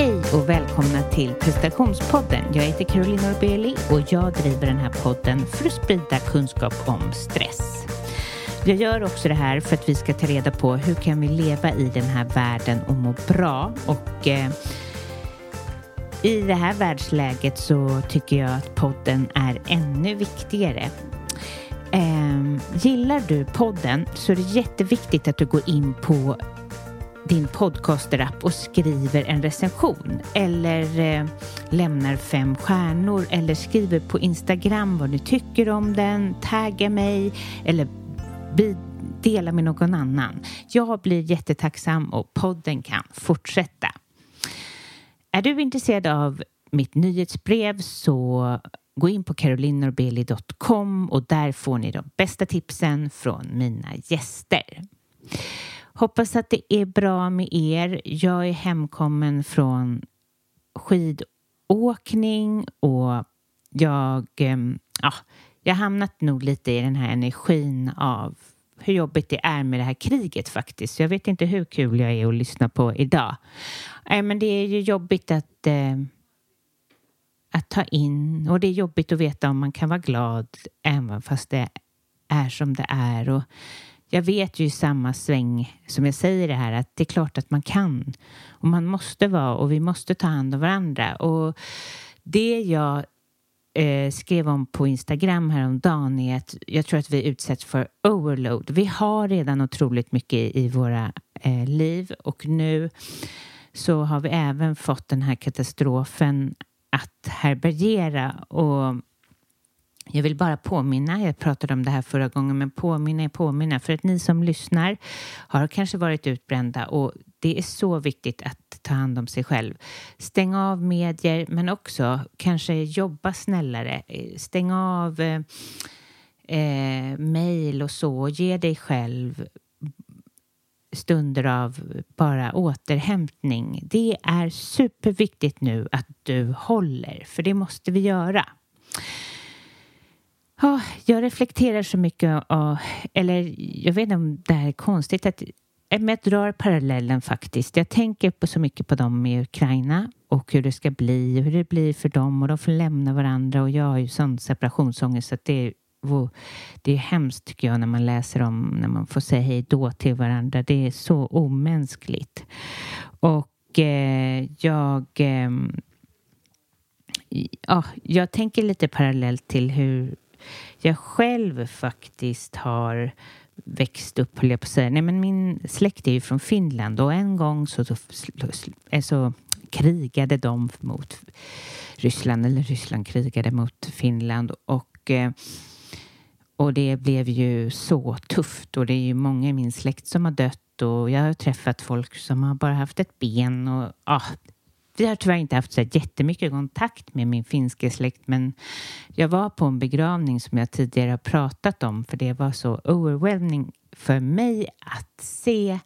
Hej och välkomna till prestationspodden. Jag heter Caroline Norbeli och jag driver den här podden för att sprida kunskap om stress. Jag gör också det här för att vi ska ta reda på hur kan vi leva i den här världen och må bra och eh, i det här världsläget så tycker jag att podden är ännu viktigare. Eh, gillar du podden så är det jätteviktigt att du går in på din podcasterapp och skriver en recension eller eh, lämnar fem stjärnor eller skriver på Instagram vad du tycker om den, tagga mig eller dela med någon annan. Jag blir jättetacksam och podden kan fortsätta. Är du intresserad av mitt nyhetsbrev så gå in på carolinorbeli.com och där får ni de bästa tipsen från mina gäster. Hoppas att det är bra med er. Jag är hemkommen från skidåkning och jag, ehm, ja, jag har hamnat nog lite i den här energin av hur jobbigt det är med det här kriget faktiskt. Jag vet inte hur kul jag är att lyssna på idag. Äh, men det är ju jobbigt att, eh, att ta in och det är jobbigt att veta om man kan vara glad även fast det är som det är. Och jag vet ju i samma sväng som jag säger det här att det är klart att man kan och man måste vara och vi måste ta hand om varandra. Och det jag eh, skrev om på Instagram häromdagen är att jag tror att vi utsätts för overload. Vi har redan otroligt mycket i våra eh, liv och nu så har vi även fått den här katastrofen att härbärgera och jag vill bara påminna, jag pratade om det här förra gången, men påminna, är påminna, för att ni som lyssnar har kanske varit utbrända och det är så viktigt att ta hand om sig själv. Stäng av medier, men också kanske jobba snällare. Stäng av eh, eh, mejl och så. Ge dig själv stunder av bara återhämtning. Det är superviktigt nu att du håller, för det måste vi göra. Oh, jag reflekterar så mycket, och, eller jag vet inte om det här är konstigt, att men jag drar parallellen faktiskt. Jag tänker på så mycket på dem i Ukraina och hur det ska bli och hur det blir för dem och de får lämna varandra och jag har ju sån separationsångest så att det är det är hemskt tycker jag när man läser om när man får säga hej då till varandra. Det är så omänskligt. Och eh, jag eh, ja, jag tänker lite parallellt till hur jag själv faktiskt har växt upp, höll jag på att säga. Nej, men min släkt är ju från Finland och en gång så, så, så krigade de mot Ryssland, eller Ryssland krigade mot Finland och eh, och det blev ju så tufft och det är ju många i min släkt som har dött och jag har träffat folk som har bara haft ett ben och ah, vi har tyvärr inte haft så jättemycket kontakt med min finska släkt men jag var på en begravning som jag tidigare har pratat om för det var så overwhelming för mig att se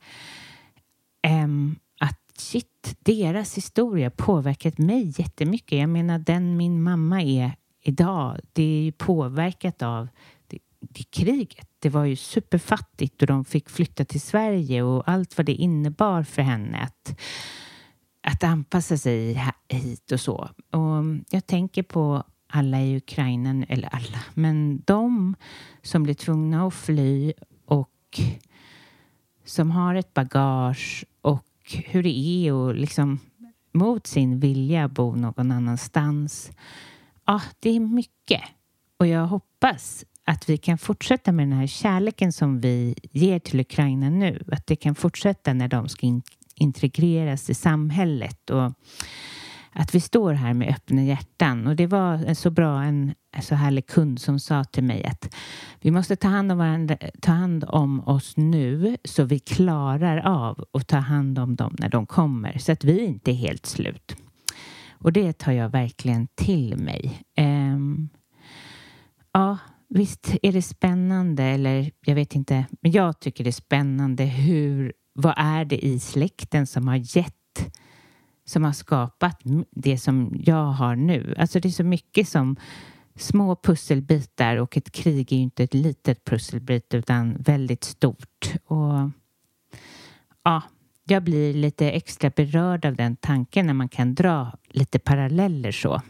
um, att shit, deras historia påverkat mig jättemycket. Jag menar den min mamma är idag, det är ju påverkat av det, det kriget. Det var ju superfattigt och de fick flytta till Sverige och allt vad det innebar för henne att att anpassa sig hit och så. Och jag tänker på alla i Ukraina, eller alla, men de som blir tvungna att fly och som har ett bagage och hur det är och liksom mot sin vilja bo någon annanstans. Ja, det är mycket. Och jag hoppas att vi kan fortsätta med den här kärleken som vi ger till Ukraina nu. Att det kan fortsätta när de ska in integreras i samhället och att vi står här med öppna hjärtan. Och det var så bra en så härlig kund som sa till mig att vi måste ta hand om varandra, ta hand om oss nu så vi klarar av att ta hand om dem när de kommer så att vi inte är helt slut. Och det tar jag verkligen till mig. Um, ja, visst är det spännande eller jag vet inte, men jag tycker det är spännande hur vad är det i släkten som har gett som har skapat det som jag har nu. Alltså det är så mycket som små pusselbitar och ett krig är ju inte ett litet pusselbit utan väldigt stort. Och ja, jag blir lite extra berörd av den tanken när man kan dra lite paralleller så.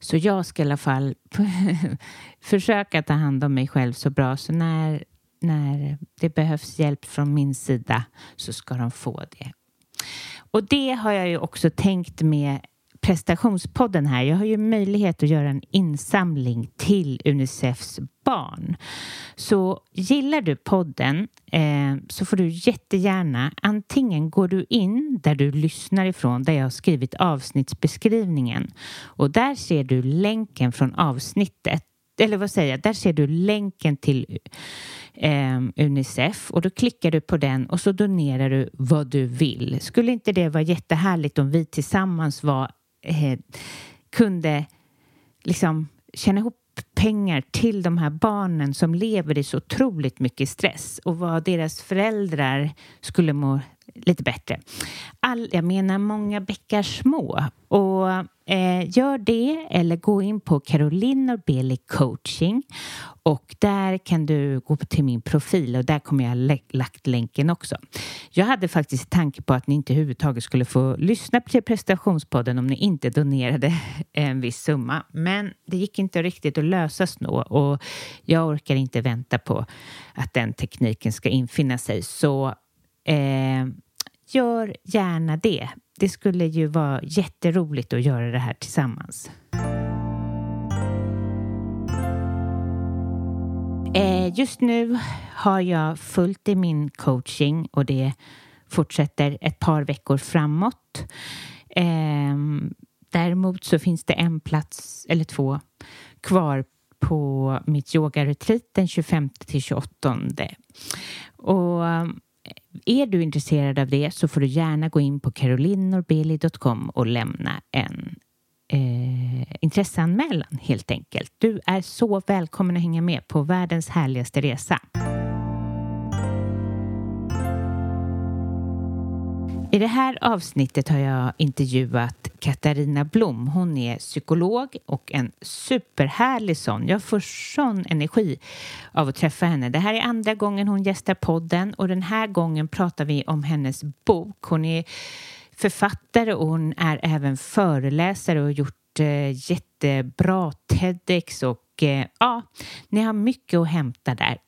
Så jag ska i alla fall försöka ta hand om mig själv så bra så när, när det behövs hjälp från min sida så ska de få det. Och det har jag ju också tänkt med prestationspodden här. Jag har ju möjlighet att göra en insamling till Unicefs barn. Så gillar du podden eh, så får du jättegärna antingen går du in där du lyssnar ifrån där jag har skrivit avsnittsbeskrivningen och där ser du länken från avsnittet eller vad säger jag, där ser du länken till eh, Unicef och då klickar du på den och så donerar du vad du vill. Skulle inte det vara jättehärligt om vi tillsammans var eh, kunde liksom tjäna ihop pengar till de här barnen som lever i så otroligt mycket stress och vad deras föräldrar skulle må lite bättre. All, jag menar många bäckar små och eh, gör det eller gå in på Caroline Norbeli coaching och där kan du gå till min profil och där kommer jag lä lagt länken också. Jag hade faktiskt tanke på att ni inte överhuvudtaget skulle få lyssna till prestationspodden om ni inte donerade en viss summa. Men det gick inte riktigt att lösa snå och jag orkar inte vänta på att den tekniken ska infinna sig. Så eh, gör gärna det. Det skulle ju vara jätteroligt att göra det här tillsammans. Eh, just nu har jag fullt i min coaching och det fortsätter ett par veckor framåt. Eh, däremot så finns det en plats eller två kvar på mitt yogaretreat den 25 till 28. Och är du intresserad av det så får du gärna gå in på carolinnorbeli.com och lämna en eh, intresseanmälan helt enkelt. Du är så välkommen att hänga med på världens härligaste resa. I det här avsnittet har jag intervjuat Katarina Blom. Hon är psykolog och en superhärlig sån. Jag får sån energi av att träffa henne. Det här är andra gången hon gästar podden och den här gången pratar vi om hennes bok. Hon är författare och hon är även föreläsare och har gjort eh, jättebra TEDx och eh, ja, ni har mycket att hämta där.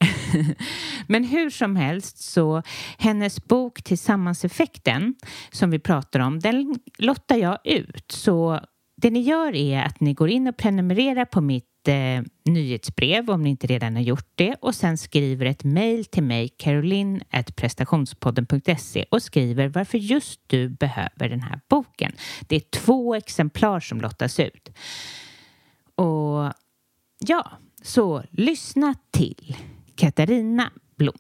Men hur som helst så hennes bok Tillsammanseffekten som vi pratar om, den lottar jag ut. Så det ni gör är att ni går in och prenumererar på mitt eh, nyhetsbrev om ni inte redan har gjort det och sen skriver ett mejl till mig, caroline.prestationspodden.se och skriver varför just du behöver den här boken. Det är två exemplar som lottas ut. Och ja, så lyssna till Katarina Blom.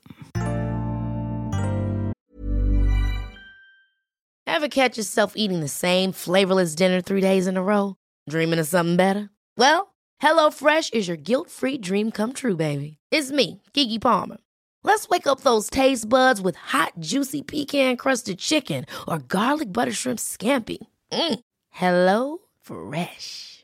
Ever catch yourself eating the same flavorless dinner three days in a row? Dreaming of something better? Well, HelloFresh is your guilt-free dream come true, baby. It's me, Gigi Palmer. Let's wake up those taste buds with hot, juicy pecan-crusted chicken or garlic butter shrimp scampi. Mm. Hello Fresh.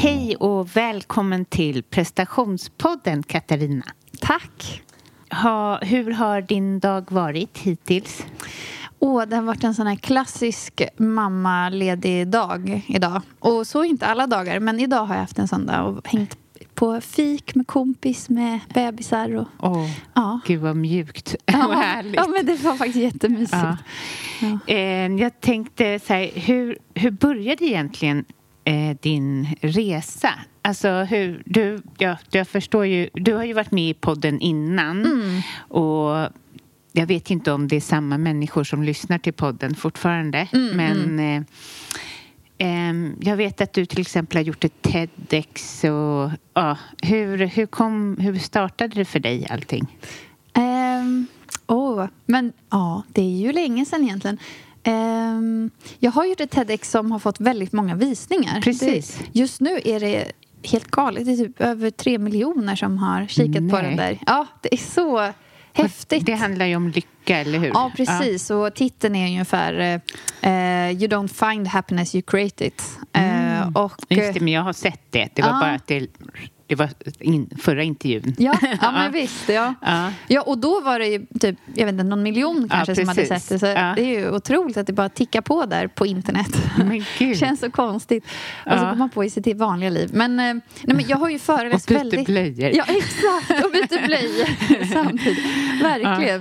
Hej och välkommen till prestationspodden Katarina. Tack. Ha, hur har din dag varit hittills? Åh, det har varit en sån här klassisk mammaledig dag idag. Och så inte alla dagar, men idag har jag haft en sån dag och hängt på fik med kompis med bebisar. Och, Åh, ja. Gud vad mjukt och Ja, härligt. ja, men det var faktiskt jättemysigt. Ja. Ja. Eh, jag tänkte så här, hur, hur började egentligen eh, din resa? Alltså hur, du, ja, jag förstår ju, du har ju varit med i podden innan Mm. och jag vet inte om det är samma människor som lyssnar till podden fortfarande. Mm, men eh, ehm, jag vet att du till exempel har gjort ett TEDx. Och, ja, hur, hur, kom, hur startade det för dig allting? Ehm, åh, men ja, det är ju länge sedan egentligen. Ehm, jag har gjort ett TEDx som har fått väldigt många visningar. Precis. Det, just nu är det helt galet. Det är typ över tre miljoner som har kikat på Nej. den där. Ja, det är så häftigt. Det handlar ju om lycka, eller hur? Ja, precis. Och titeln är ungefär eh, You don't find happiness, you create it. Eh, och, Just det, men jag har sett det. Det var Ja. bara att det, det var in, förra intervjun. Ja, ja men visst. Ja. Ja. Ja, och då var det ju typ, jag vet inte, någon miljon kanske som hade sett det. Så Ja. det är ju otroligt att det bara tickar på där på internet. Men gud. Känns så konstigt. Och så Ja. går man på i sitt vanliga liv. Men, eh, nej, men jag har ju föreläst Och byter väldigt... blöjor. Ja, exakt. Och byter blöjor samtidigt. Verkligen.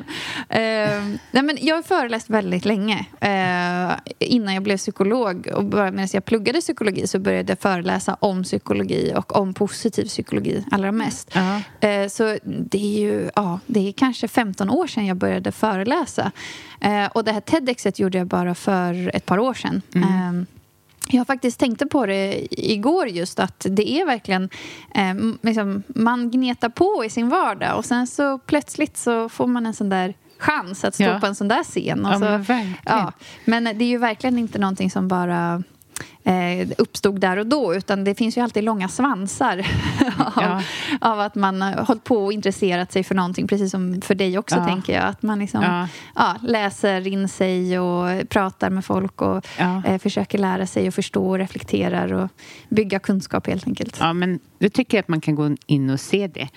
Eh, nej, men jag har föreläst väldigt länge. Eh, innan jag blev psykolog och bara medan jag pluggade psykologi så började jag föreläsa om psykologi och om positiv psykologi allra mest. Ja. Eh, Så det är ju ja, det är kanske 15 år sedan jag började föreläsa. Eh, Och det här TEDxet gjorde jag bara för ett par år sedan. Eh, Jag faktiskt tänkte på det igår just att det är verkligen eh, m- liksom, man gnetar på i sin vardag och sen så plötsligt så får man en sån där chans att stå Ja. på en sån där scen. Och Ja, så, men verkligen. ja, men det är ju verkligen inte någonting som bara eh, uppstod där och då utan det finns ju alltid långa svansar av, Ja. av att man har hållit på och intresserat sig för någonting precis som för dig också Ja. tänker jag. Att man liksom, Ja. ja. läser in sig och pratar med folk och eh, försöker lära sig och förstå och reflekterar och bygga kunskap helt enkelt. Ja, men då tycker jag att man kan gå in och se det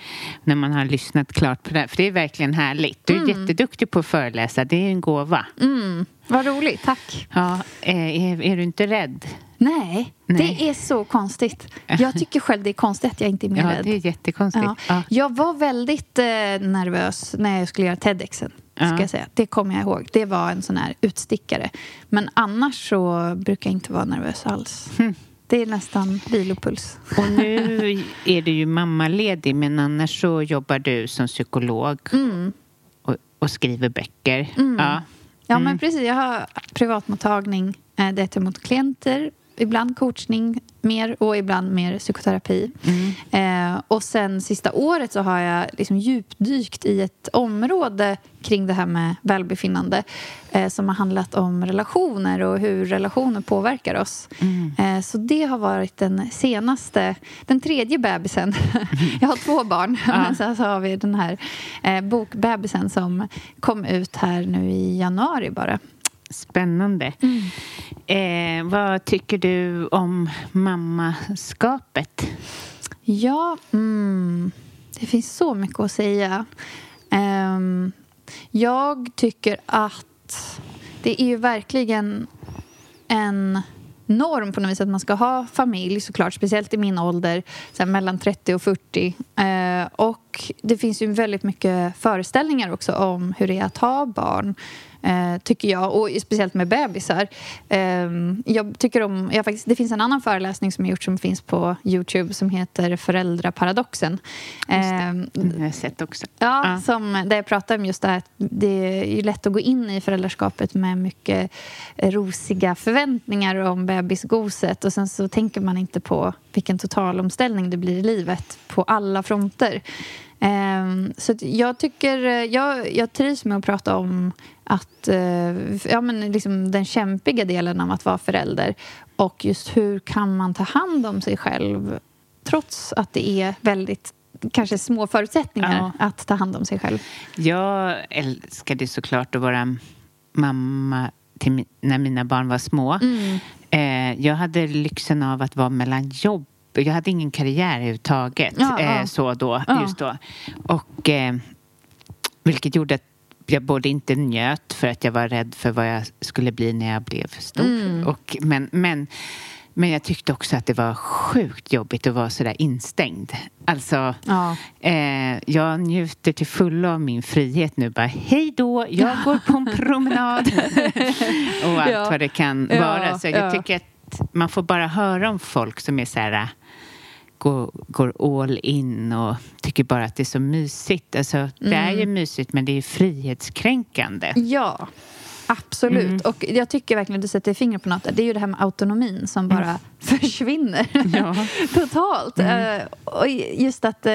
när man har lyssnat klart på det här. För det är verkligen härligt. Du är jätteduktig på att föreläsa. Det är en gåva. Mm, vad roligt, tack. Ja, eh, är, är du inte rädd? Nej, Nej. det är så konstigt. Jag tycker själv det är konstigt att jag inte är mer Ja, rädd. det är jättekonstigt. Ja. Ja. Jag var väldigt eh, nervös när jag skulle göra TEDxen. Ja. Ska jag säga. Det kommer jag ihåg. Det var en sån här utstickare. Men annars så brukar jag inte vara nervös alls. Hm. Det är nästan vilopuls. Och nu är du ju mammaledig men annars så jobbar du som psykolog Mm. och, och skriver böcker. Ja. Ja, Mm. men precis. Jag har privatmottagning eh, jag tar emot klienter. Ibland coachning mer och ibland mer psykoterapi. Mm. Eh, och sen sista året så har jag liksom djupdykt i ett område kring det här med välbefinnande eh, som har handlat om relationer och hur relationer påverkar oss. Mm. Eh, så det har varit den senaste, den tredje bebisen. jag har två barn, men sen så har vi den här eh, bokbebisen som kom ut här nu i januari bara. Spännande. Eh, vad tycker du om mammaskapet? Ja, mm, det finns så mycket att säga. Ehm, jag tycker att det är ju verkligen en norm på något vis att man ska ha familj såklart, speciellt i min ålder, så mellan 30 och 40. Eh, och det finns ju väldigt mycket föreställningar också om hur det är att ha barn. Eh, tycker jag. Och speciellt med bebisar. Eh, jag tycker om... Jag faktiskt, det finns en annan föreläsning som jag gjort som finns på Youtube som heter Föräldraparadoxen. Eh, det har jag sett också. Ja, ja. Som, där jag pratar om just det här att det är lätt att gå in i föräldraskapet med mycket rosiga förväntningar om bebisgoset och sen så tänker man inte på vilken totalomställning det blir i livet på alla fronter. Ehm, så jag tycker... Jag, jag trivs med att prata om att, eh, ja, men liksom den kämpiga delen av att vara förälder och just hur kan man ta hand om sig själv trots att det är väldigt kanske små förutsättningar ja. att ta hand om sig själv. Jag älskade såklart att vara mamma till när mina barn var små. Mm. Eh, jag hade lyxen av att vara mellan jobb jag hade ingen karriär överhuvudtaget ja, eh, ja. så då, ja. just då. Och, eh, vilket gjorde att jag både inte njöt för att jag var rädd för vad jag skulle bli när jag blev stor. Mm. Och, men, men, men jag tyckte också att det var sjukt jobbigt att vara så där instängd. Alltså, ja. eh, jag njuter till fullo av min frihet nu. Bara, hej då, jag går på en promenad. och allt vad det kan vara. Så jag tycker att man får bara höra om folk som är så här går, går all in och tycker bara att det är så mysigt. Alltså, det är ju mm. mysigt men det är frihetskränkande. Ja. Absolut. Mm. Och jag tycker verkligen att du sätter fingret på något. Det är ju det här med autonomin som bara mm. försvinner ja. totalt. Mm. Uh, och just att uh,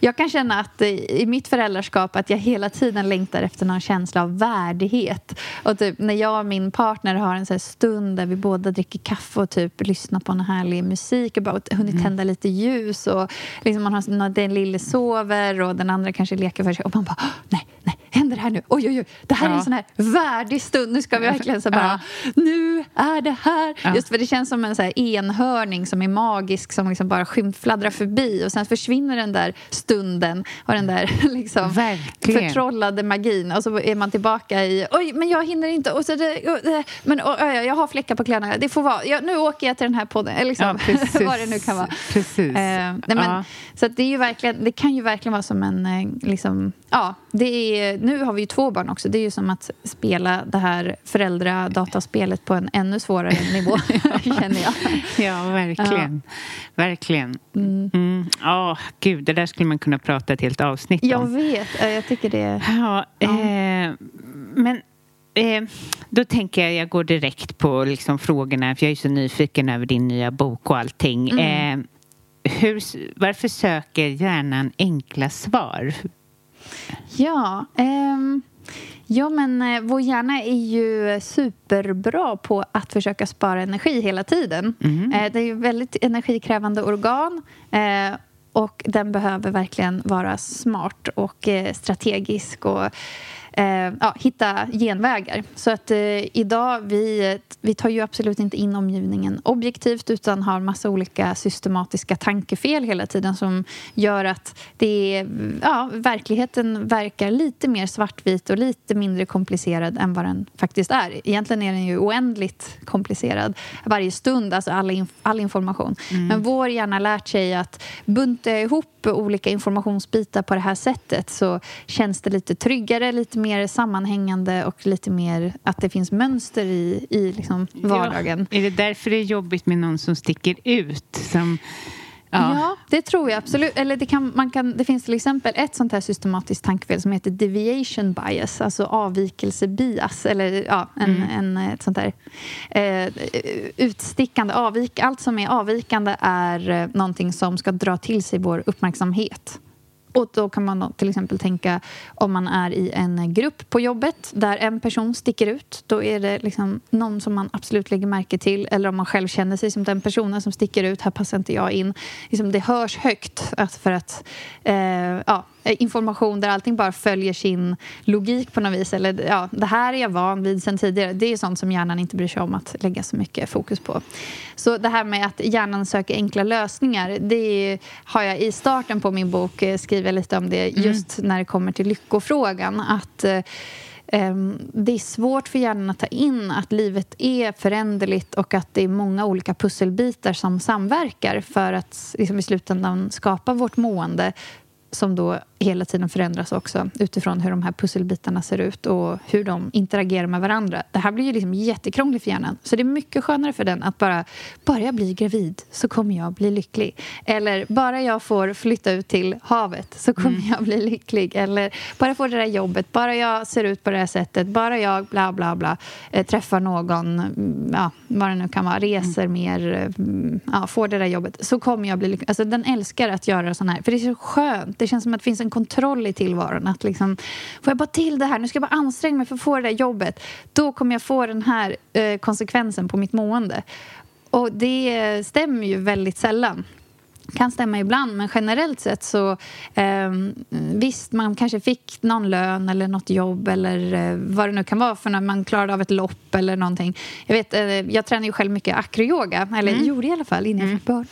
jag kan känna att uh, i mitt föräldraskap att jag hela tiden längtar efter någon känsla av värdighet. Och typ när jag och min partner har en så stund där vi båda dricker kaffe och typ lyssnar på en härlig musik och bara hunnit mm. tända lite ljus och liksom man har, den lille sover och den andra kanske leker för sig och man bara nej, nej, händer det här nu? Oj, oj, oj, det här ja. är en sån här värdig stund. Nu ska vi verkligen så bara, ja. nu är det här. Ja. Just för det känns som en så enhörning som är magisk som liksom bara fladdrar förbi och sen försvinner den där stunden och den där liksom förtrollade magin och så är man tillbaka i, oj, men jag hinner inte och så det, men och, jag har fläckar på kläderna, det får vara, jag, nu åker jag till den här podden, eller liksom, vad det nu kan vara. Precis. Eh, nej, men, Så det, är ju verkligen, det kan ju verkligen vara som en, eh, liksom, ja, det är, nu har vi ju två barn också. Det är ju som att spela det här föräldradataspelet på en ännu svårare nivå, känner jag. Ja, verkligen. Ja. Verkligen. Mm. Mm. Oh, gud, det där skulle man kunna prata ett helt avsnitt om. Jag vet. Jag tycker det... Ja, ja. Eh, men eh, då tänker jag, jag går direkt på liksom frågorna, för jag är så nyfiken över din nya bok och allting. Mm. Eh, hur, varför söker hjärnan enkla svar? Ja, ehm, ja men eh, vår hjärna är ju superbra på att försöka spara energi hela tiden. Mm. Eh, det är ju väldigt energikrävande organ eh, och den behöver verkligen vara smart och eh, strategisk och eh, ja, hitta genvägar. Så att eh, idag, vi, vi tar ju absolut inte in omgivningen objektivt utan har massa olika systematiska tankefel hela tiden som gör att det ja, verkligheten verkar lite mer svartvit och lite mindre komplicerad än vad den faktiskt är. Egentligen är den ju oändligt komplicerad varje stund, alltså all, inf all information. Mm. Men vår hjärna har lärt sig att bunta ihop olika informationsbitar på det här sättet så känns det lite tryggare, lite mer sammanhängande och lite mer att det finns mönster i, i liksom vardagen. Ja. Är det därför det är jobbigt med någon som sticker ut? Som... Ja. ja. det tror jag absolut. Eller det, kan, man kan, det finns till exempel ett sånt här systematiskt tankefel som heter deviation bias, alltså avvikelsebias. Eller ja, en, mm. en, ett sånt där eh, utstickande, avvik, allt som är avvikande är eh, någonting som ska dra till sig vår uppmärksamhet. Och då kan man till exempel tänka om man är i en grupp på jobbet där en person sticker ut. Då är det liksom någon som man absolut lägger märke till. Eller om man själv känner sig som den personen som sticker ut. Här passar inte jag in. Liksom det hörs högt för att eh, ja, information där allting bara följer sin logik på något vis. Eller ja, det här är jag van vid sen tidigare. Det är sånt som hjärnan inte bryr sig om att lägga så mycket fokus på. Så det här med att hjärnan söker enkla lösningar, det har jag i starten på min bok eh, skrivit lite om det mm. just mm. när det kommer till lyckofrågan. Att eh, det är svårt för hjärnan att ta in att livet är föränderligt och att det är många olika pusselbitar som samverkar för att liksom, i slutändan skapa vårt mående som då hela tiden förändras också utifrån hur de här pusselbitarna ser ut och hur de interagerar med varandra. Det här blir ju liksom jättekrångligt för hjärnan. Så det är mycket skönare för den att bara, bara jag blir gravid så kommer jag bli lycklig. Eller bara jag får flytta ut till havet så kommer mm. jag bli lycklig. Eller bara jag får det där jobbet, bara jag ser ut på det här sättet, bara jag bla bla bla eh, träffar någon, mm, ja, vad det nu kan vara, reser mm. mer, mm, ja, får det där jobbet så kommer jag bli lycklig. Alltså den älskar att göra sån här, för det är så skönt. Det känns som att det finns en kontroll i tillvaron. Att liksom, får jag bara till det här, nu ska jag bara anstränga mig för att få det där jobbet. Då kommer jag få den här eh, konsekvensen på mitt mående. Och det stämmer ju väldigt sällan kan stämma ibland, men generellt sett så... Eh, visst, man kanske fick någon lön eller något jobb eller eh, vad det nu kan vara för när man klarade av ett lopp eller någonting. Jag, vet, eh, jag tränar ju själv mycket acroyoga, eller mm. gjorde i alla fall innan jag fick barn.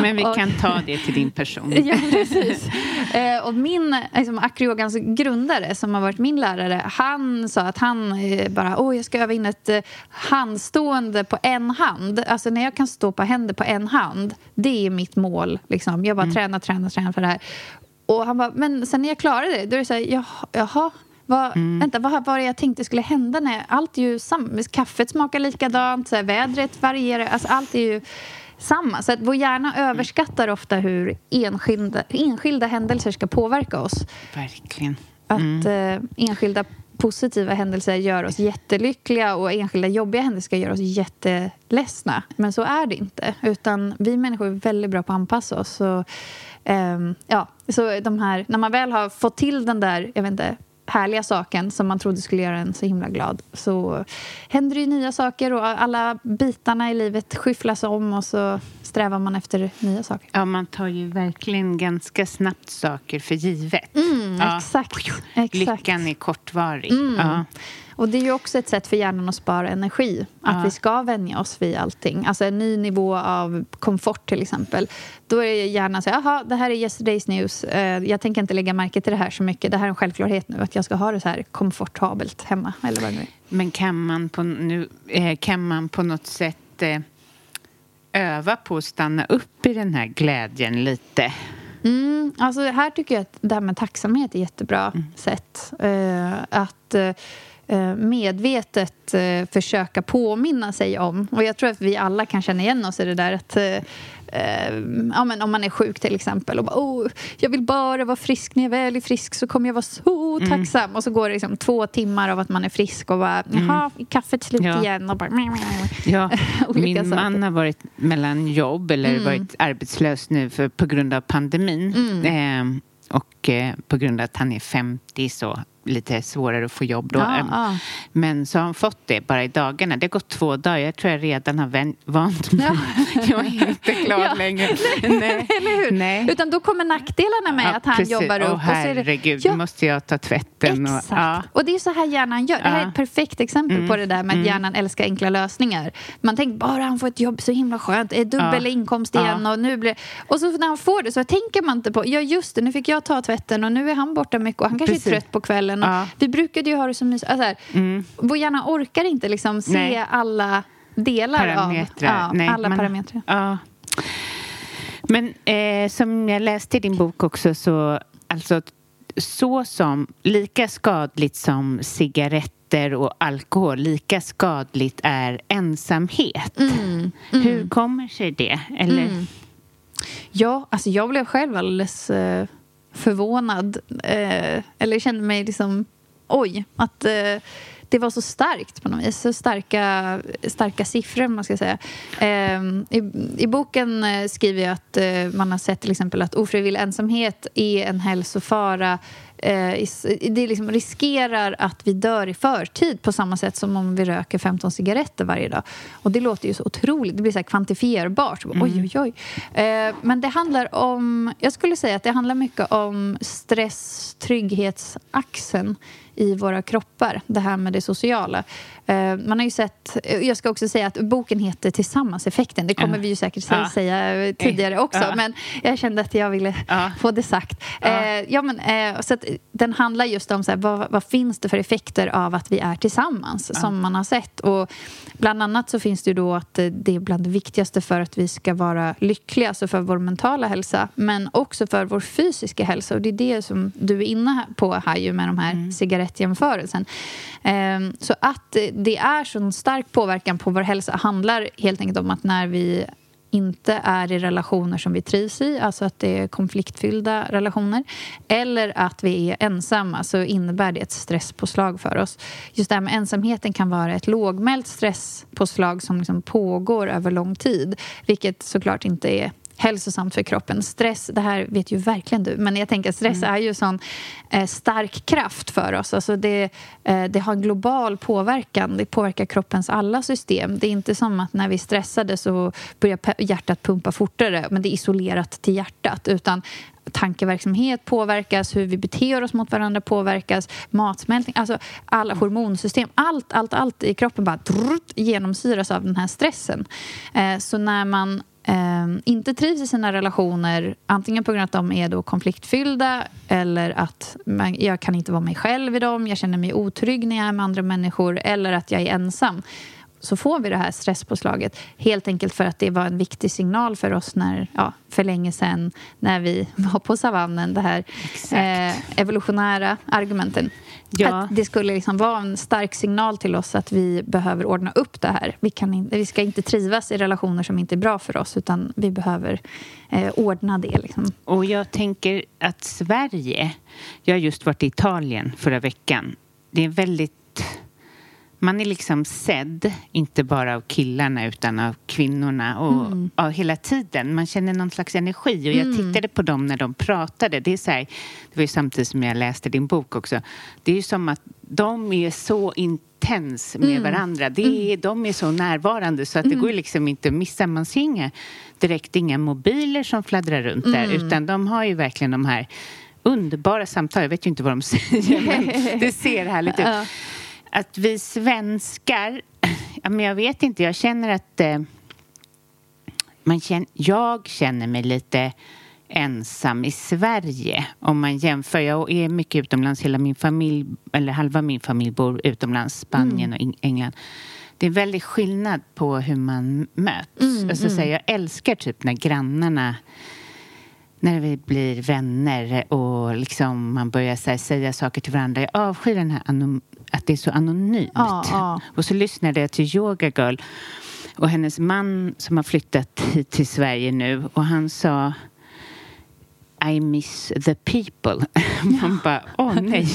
men vi kan ta det till din person. ja, precis. Eh, och min liksom, acroyogans grundare, som har varit min lärare, han sa att han eh, bara, åh, jag ska öva in ett eh, handstående på en hand. Alltså när jag kan stå på händer på en hand, det är mitt mål. Liksom. Jag bara mm. tränar, tränar, tränar för det här. Och han bara, men sen när jag klarade det, då är det så här, jaha, jaha vad, mm. Vänta, vad var det jag tänkte skulle hända? När allt är ju samma. Kaffet smakar likadant, så här, vädret varierar. Alltså, allt är ju samma. Så att vår hjärna överskattar ofta hur enskilda, enskilda händelser ska påverka oss. Verkligen. Mm. Att eh, enskilda positiva händelser gör oss jättelyckliga och enskilda jobbiga händelser ska göra oss jätteledsna. Men så är det inte. Utan vi människor är väldigt bra på att anpassa oss. Så, um, ja, så de här, när man väl har fått till den där jag vet inte, härliga saken som man trodde skulle göra en så himla glad så händer det ju nya saker och alla bitarna i livet skyfflas om och så strävar man efter nya saker. Ja, man tar ju verkligen ganska snabbt saker för givet. Mm, ja. exakt, exakt. Lyckan är kortvarig. Mm. Ja. Och det är ju också ett sätt för hjärnan att spara energi. Att ja. vi ska vänja oss vid allting. Alltså en ny nivå av komfort till exempel. Då är hjärnan så jaha, det här är yesterday's news. Eh, jag tänker inte lägga märke till det här så mycket. Det här är en självklarhet nu, att jag ska ha det så här komfortabelt hemma. Eller vad det är. Men kan man på, nu, eh, kan man på något sätt eh, öva på att stanna upp i den här glädjen lite? Mm, alltså här tycker jag att det här med tacksamhet är ett jättebra mm. sätt. Att medvetet uh, försöka påminna sig om. Och jag tror att vi alla kan känna igen oss i det där att eh, ja, men om man är sjuk till exempel och bara, oh, jag vill bara vara frisk. När jag väl är frisk så kommer jag vara så mm. tacksam. Och så går det liksom två timmar av att man är frisk och bara, mm. jaha, kaffet slut ja. igen. Och bara, ja, min saker. man har varit mellan jobb eller mm. varit arbetslös nu för, på grund av pandemin. Mm. Eh, och eh, på grund av att han är 50 så lite svårare att få jobb då. Ja, ja. Men så har han fått det bara i dagarna. Det har gått två dagar. Jag tror jag redan har vän, vant mig. Ja. jag är inte glad längre. Nej. Eller hur? Nej. Utan då kommer nackdelarna med att han precis. jobbar upp. Åh, herregud, och så det... måste jag ta tvätten. Exakt. Och, och det är så här hjärnan gör. Det här är ett perfekt exempel mm. på det där med att mm. hjärnan älskar enkla lösningar. Man tänker bara han får ett jobb, så himla skönt. Är dubbel inkomst igen och nu blir Och så när han får det så tänker man inte på, ja just det, nu fick jag ta tvätten och nu är han borta mycket och han kanske precis. är trött på kvällen. Ja. Vi brukade ju ha det så mysigt. Alltså mm. Vår hjärna orkar inte liksom se Nej. alla delar parametrar. av ja, alla man, parametrar. Ja. Men eh, som jag läste i din bok också så alltså så som lika skadligt som cigaretter och alkohol, lika skadligt är ensamhet. Mm, mm. Hur kommer sig det? Eller? Mm. Ja, alltså jag blev själv alldeles eh, förvånad. Eh, eller kände mig liksom... Oj, att eh, det var så starkt på något vis. Så starka, starka siffror, man ska säga. Eh, i, I boken eh, skriver jag att eh, man har sett till exempel att ofrivillig ensamhet är en hälsofara eh, det liksom riskerar att vi dör i förtid på samma sätt som om vi röker 15 cigaretter varje dag. Och det låter ju så otroligt. Det blir så kvantifierbart. Mm. Oj, oj, oj. Eh, men det handlar om... Jag skulle säga att det handlar mycket om stress-trygghetsaxeln i våra kroppar, det här med det sociala. Uh, man har ju sett, jag ska också säga att boken heter Tillsammans-effekten. Det kommer vi ju säkert uh. säga tidigare också, men jag kände att jag ville få det sagt. Ja, men, så den handlar just om så här, vad, vad, finns det för effekter av att vi är tillsammans, ja. som man har sett. Och bland annat så finns det ju då att det är bland det viktigaste för att vi ska vara lyckliga, alltså för vår mentala hälsa, men också för vår fysiska hälsa. Och det är det som du är inne på här ju med de här mm rätt jämförelsen. Ehm, så att det är så stark påverkan på vår hälsa handlar helt enkelt om att när vi inte är i relationer som vi trivs i, alltså att det är konfliktfyllda relationer eller att vi är ensamma, så innebär det ett stresspåslag för oss. Just det här med ensamheten kan vara ett lågmält stresspåslag som liksom pågår över lång tid vilket såklart inte är hälsosamt för kroppen. Stress, det här vet ju verkligen du, men jag tänker stress mm. är ju sån eh, stark kraft för oss. Alltså det, eh, det har global påverkan. Det påverkar kroppens alla system. Det är inte som att när vi är stressade så börjar hjärtat pumpa fortare, men det är isolerat till hjärtat. Utan tankeverksamhet påverkas, hur vi beter oss mot varandra påverkas, matsmältning, alltså alla hormonsystem. Allt, allt, allt i kroppen bara drrrt, genomsyras av den här stressen. Eh, så när man eh, inte trivs i sina relationer antingen på grund av att de är då konfliktfyllda eller att man, jag kan inte vara mig själv i dem, jag känner mig otrygg när jag är med andra människor eller att jag är ensam så får vi det här stresspåslaget. Helt enkelt för att det var en viktig signal för oss när, ja, för länge sedan när vi var på savannen. Det här eh, evolutionära argumenten. Ja. Att det skulle liksom vara en stark signal till oss att vi behöver ordna upp det här. Vi, kan in, vi ska inte trivas i relationer som inte är bra för oss utan vi behöver eh, ordna det. Liksom. Och jag tänker att Sverige... Jag har just varit i Italien förra veckan. Det är väldigt man är liksom sedd, inte bara av killarna utan av kvinnorna och mm. av hela tiden. Man känner någon slags energi och jag mm. tittade på dem när de pratade. Det, är så här, det var ju samtidigt som jag läste din bok också. Det är ju som att de är så intens med mm. varandra. Det är, mm. De är så närvarande så att det mm. går liksom inte att missa. Man ser inga, direkt inga mobiler som fladdrar runt där mm. utan de har ju verkligen de här underbara samtal. Jag vet ju inte vad de säger men det ser härligt ut att vi svenskar, ja, men jag vet inte, jag känner att eh, man känner, jag känner mig lite ensam i Sverige om man jämför. Jag är mycket utomlands, hela min familj, eller halva min familj bor utomlands, Spanien mm. och England. Det är väldigt skillnad på hur man möts. Mm, alltså, mm. Så jag älskar typ när grannarna när vi blir vänner och liksom man börjar här, säga saker till varandra. Jag avskyr den här att det är så anonymt. Ja, ja. Och så lyssnade jag till Yoga Girl och hennes man som har flyttat hit till Sverige nu och han sa I miss the people. Man bara, åh nej.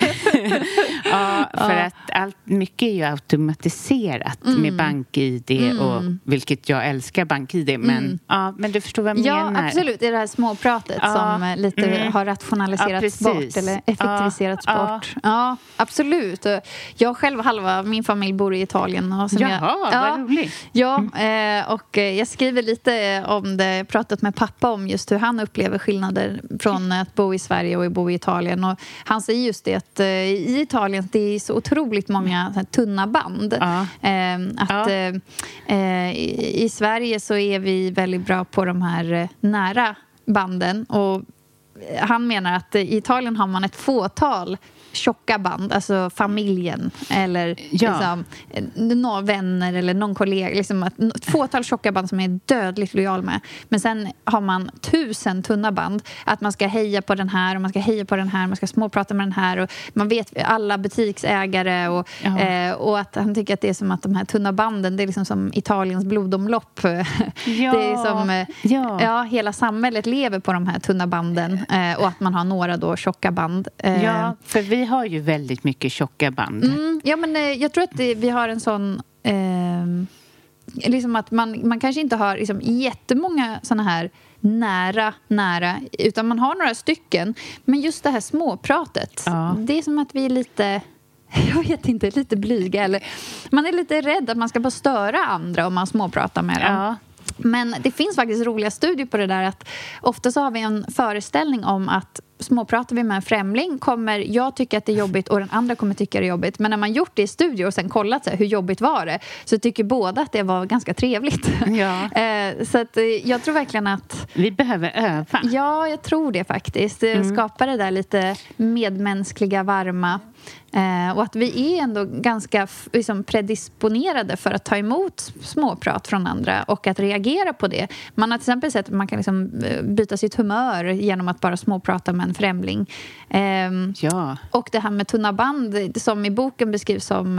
ja, för ja. att allt, mycket är ju automatiserat mm. med bank-id mm. och vilket jag älskar bank-id men, mm. ja, men du förstår vad jag ja, menar. Ja, absolut. Det är det här småpratet ja. som eh, lite mm. har rationaliserats bort eller effektiviserats bort. Ja, absolut. Jag själv halva min familj bor i Italien. Och som Jaha, jag, vad roligt. Ja, eh, och jag skriver lite om det, pratat med pappa om just hur han upplever skillnader från att bo i Sverige och bo i Italien. Och han säger just det att eh, i Italien det är så otroligt många här, tunna band. Ja. Eh, att, ja. eh, eh i, Sverige så är vi väldigt bra på de här eh, nära banden. Och han menar att i Italien har man ett fåtal tjocka band, alltså familjen eller ja. liksom, några vänner eller någon kollega. Liksom ett fåtal tjocka band som är dödligt lojal med. Men sen har man tusen tunna band. Att man ska heja på den här och man ska heja på den här, man ska småprata med den här. Och man vet alla butiksägare och, ja. eh, och att han tycker att det är som att de här tunna banden, det är liksom som Italiens blodomlopp. Ja. Det är som, eh, ja. ja. hela samhället lever på de här tunna banden eh, och att man har några då tjocka band. Eh, ja, för vi har ju väldigt mycket tjocka band. Mm, ja, men eh, jag tror att vi har en sån... Eh, liksom att man, man kanske inte har liksom, jättemånga såna här nära, nära, utan man har några stycken. Men just det här småpratet, ja. det är som att vi är lite jag vet inte, lite blyga. Eller, man är lite rädd att man ska få störa andra om man småpratar med dem. Ja. Men det finns faktiskt roliga studier på det där att ofta så har vi en föreställning om att småpratar vi med en främling kommer jag tycka att det är jobbigt och den andra kommer tycka det är jobbigt. Men när man gjort det i studio och sen kollat så här, hur jobbigt var det så tycker båda att det var ganska trevligt. Ja. Eh, så att, eh, jag tror verkligen att... Vi behöver öva. Ja, jag tror det faktiskt. Mm. Skapa det där lite medmänskliga, varma Eh, och att vi är ändå ganska liksom, predisponerade för att ta emot småprat från andra och att reagera på det. Man har till exempel sett att man kan liksom, eh, byta sitt humör genom att bara småprata med en främling. Eh, ja. Och det här med tunna band, som i boken beskrivs som...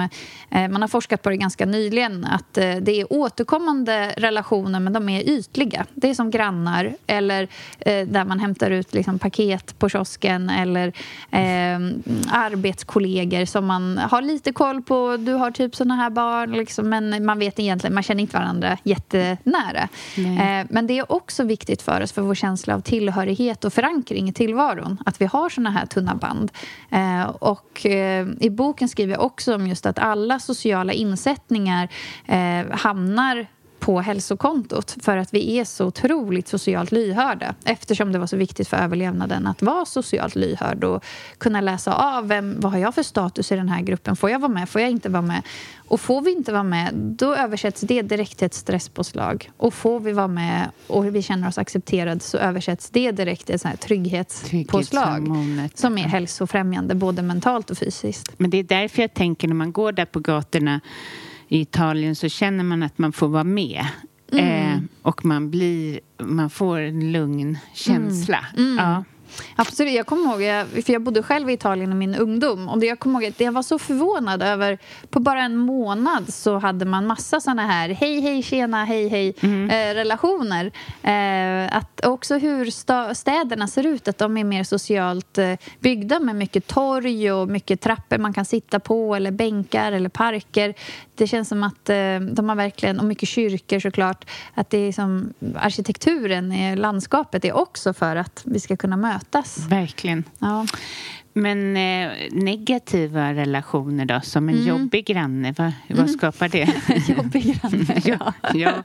Eh, man har forskat på det ganska nyligen, att eh, det är återkommande relationer men de är ytliga. Det är som grannar eller eh, där man hämtar ut liksom, paket på kiosken eller ehm, arbetskollegor kollegor som man har lite koll på. Du har typ såna här barn, liksom, men man vet egentligen, man känner inte varandra jättenära. Eh, men det är också viktigt för oss, för vår känsla av tillhörighet och förankring i tillvaron, att vi har såna här tunna band. Eh, och eh, i boken skriver jag också om just att alla sociala insättningar eh, hamnar på hälsokontot för att vi är så otroligt socialt lyhörda eftersom det var så viktigt för överlevnaden att vara socialt lyhörd och kunna läsa av vem, vad har jag för status i den här gruppen. Får jag vara med? Får jag inte vara med? Och får vi inte vara med, då översätts det direkt till ett stresspåslag. Och får vi vara med och vi känner oss accepterade så översätts det direkt till ett sånt trygghetspåslag som är hälsofrämjande både mentalt och fysiskt. Men det är därför jag tänker när man går där på gatorna i Italien så känner man att man får vara med. Mm. Eh, och man, blir, man får en lugn känsla. Mm. Mm. Ja. Absolut. Jag kommer ihåg, för jag bodde själv i Italien i min ungdom. Och jag kommer ihåg att jag var så förvånad över, på bara en månad så hade man massa såna här hej, hej, tjena, hej, hej mm. eh, relationer. Eh, att också hur städerna ser ut, att de är mer socialt eh, byggda med mycket torg och mycket trappor man kan sitta på eller bänkar eller parker. Det känns som att eh, de har verkligen, och mycket kyrkor såklart, att det är som arkitekturen, landskapet är också för att vi ska kunna mötas mötas. Verkligen. Ja. Men eh, negativa relationer då, som en mm. jobbig granne, vad, vad mm. skapar det? jobbig granne, ja. ja.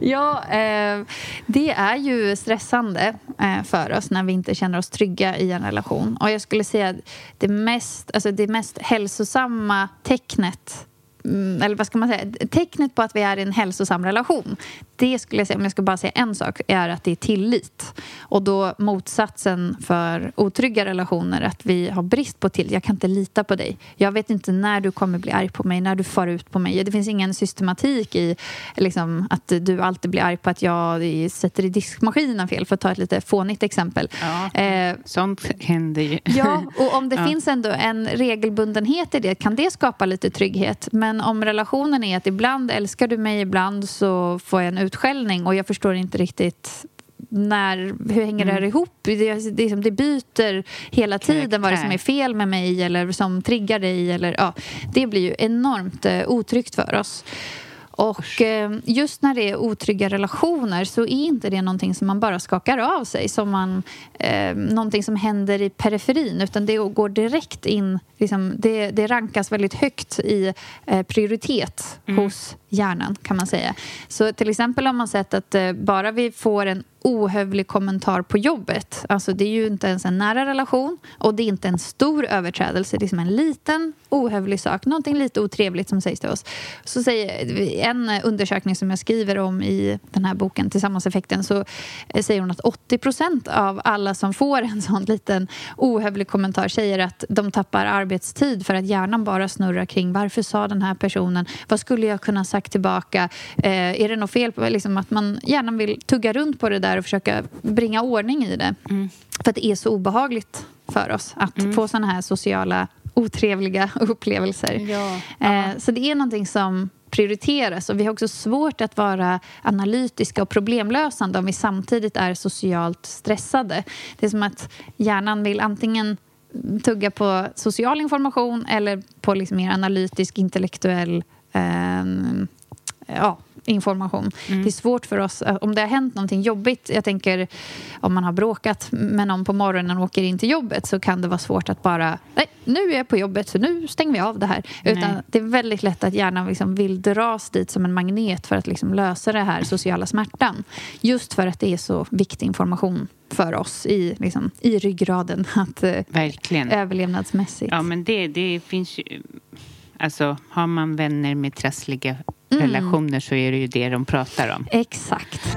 ja eh, det är ju stressande eh, för oss när vi inte känner oss trygga i en relation. Och jag skulle säga att det mest, alltså det mest hälsosamma tecknet eller vad ska man säga, tecknet på att vi är i en hälsosam relation det skulle jag säga, om jag ska bara säga en sak, är att det är tillit. Och då motsatsen för otrygga relationer, att vi har brist på tillit. Jag kan inte lita på dig. Jag vet inte när du kommer bli arg på mig, när du far ut på mig. Det finns ingen systematik i liksom, att du alltid blir arg på att jag sätter i diskmaskinen fel, för att ta ett lite fånigt exempel. Ja, eh, sånt händer ju. Ja, och om det ja. finns ändå en regelbundenhet i det kan det skapa lite trygghet. Men om relationen är att ibland älskar du mig, ibland så får jag en utskällning och jag förstår inte riktigt när, hur hänger det här mm. ihop? Det, det, det byter hela tiden vad det som är fel med mig eller som triggar dig. Eller, ja, det blir ju enormt eh, otryggt för oss. Och eh, just när det är otrygga relationer så är inte det någonting som man bara skakar av sig som man, eh, någonting som händer i periferin utan det går direkt in, liksom, det, det rankas väldigt högt i eh, prioritet mm. hos hjärnan kan man säga. Så till exempel har man sett att eh, bara vi får en ohövlig kommentar på jobbet. Alltså det är ju inte ens en nära relation och det är inte en stor överträdelse. Det är som en liten ohövlig sak, någonting lite otrevligt som sägs till oss. Så säger en undersökning som jag skriver om i den här boken Tillsammanseffekten så eh, säger hon att 80 procent av alla som får en sån liten ohövlig kommentar säger att de tappar arbetstid för att hjärnan bara snurrar kring varför sa den här personen, vad skulle jag kunna sagt tillbaka, eh, är det något fel på liksom att man gärna vill tugga runt på det där där och försöka bringa ordning i det. Mm. För att det är så obehagligt för oss att mm. få såna här sociala otrevliga upplevelser. Ja. Eh, så det är någonting som prioriteras. Och vi har också svårt att vara analytiska och problemlösande om vi samtidigt är socialt stressade. Det är som att hjärnan vill antingen tugga på social information eller på liksom mer analytisk, intellektuell eh, ja, information. Mm. Det är svårt för oss, eh, om det har hänt någonting jobbigt, jag tänker om man har bråkat med någon på morgonen och åker in till jobbet så kan det vara svårt att bara, nej, nu är jag på jobbet så nu stänger vi av det här. Utan det är väldigt lätt att hjärnan liksom vill dras dit som en magnet för att liksom lösa det här sociala smärtan. Just för att det är så viktig information för oss i, liksom, i ryggraden att, eh, Verkligen. överlevnadsmässigt. Ja, men det, det finns ju... Alltså, har man vänner med trassliga Mm. relationer så är det ju det de pratar om. Exakt.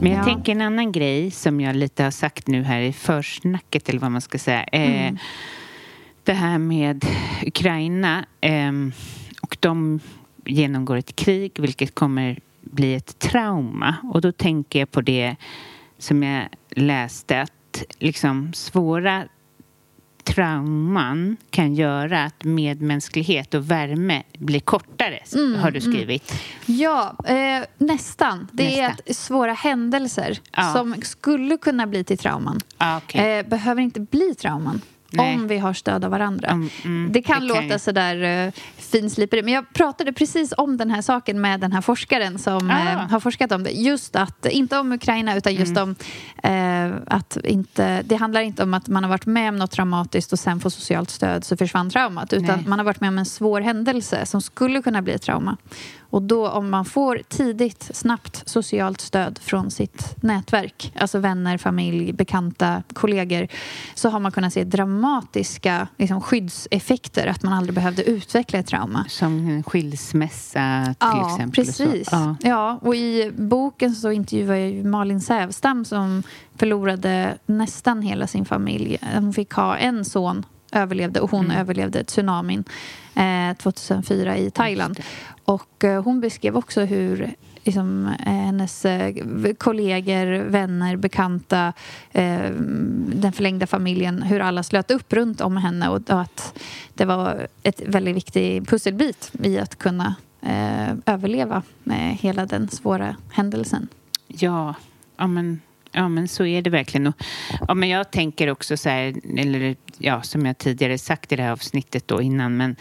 Men jag Ja. tänker en annan grej som jag lite har sagt nu här i försnacket eller vad man ska säga. Eh, det här med Ukraina. ehm, och de genomgår ett krig vilket kommer bli ett trauma. Och då tänker jag på det som jag läste att liksom svåra trauman kan göra att medmänsklighet och värme blir kortare, har du skrivit. Ja, eh, nästan. Det Nästan. är att svåra händelser Ja. som skulle kunna bli till trauman Ah, okej. eh, behöver inte bli trauman. Nej. Om vi har stöd av varandra. Mm, mm, det kan det låta jag. sådär uh, finslipigt. Men jag pratade precis om den här saken med den här forskaren som Ah. eh, har forskat om det. Just att, inte om Ukraina, utan just Mm. om eh, att inte... Det handlar inte om att man har varit med om något traumatiskt och sen får socialt stöd så försvann traumat. Utan Nej. man har varit med om en svår händelse som skulle kunna bli ett trauma. Och då om man får tidigt, snabbt socialt stöd från sitt nätverk, alltså vänner, familj, bekanta, kollegor, så har man kunnat se dramatiska liksom, skyddseffekter, att man aldrig behövde utveckla ett trauma. Som en skilsmässa till Ja, exempel. precis. Ja. Ja, och i boken så intervjuar jag Malin Sävstam som förlorade nästan hela sin familj. Hon fick ha en son, överlevde, och hon Mm. överlevde tsunamin eh, 2004 i Thailand. Och eh, hon beskrev också hur liksom, eh, hennes eh, kollegor, vänner, bekanta, eh, den förlängda familjen, hur alla slöt upp runt om henne och att det var ett väldigt viktig pusselbit i att kunna eh, överleva med hela den svåra händelsen. Ja, ja men, ja, men så är det verkligen. Och, ja, men jag tänker också så här, eller ja, som jag tidigare sagt i det här avsnittet då innan, men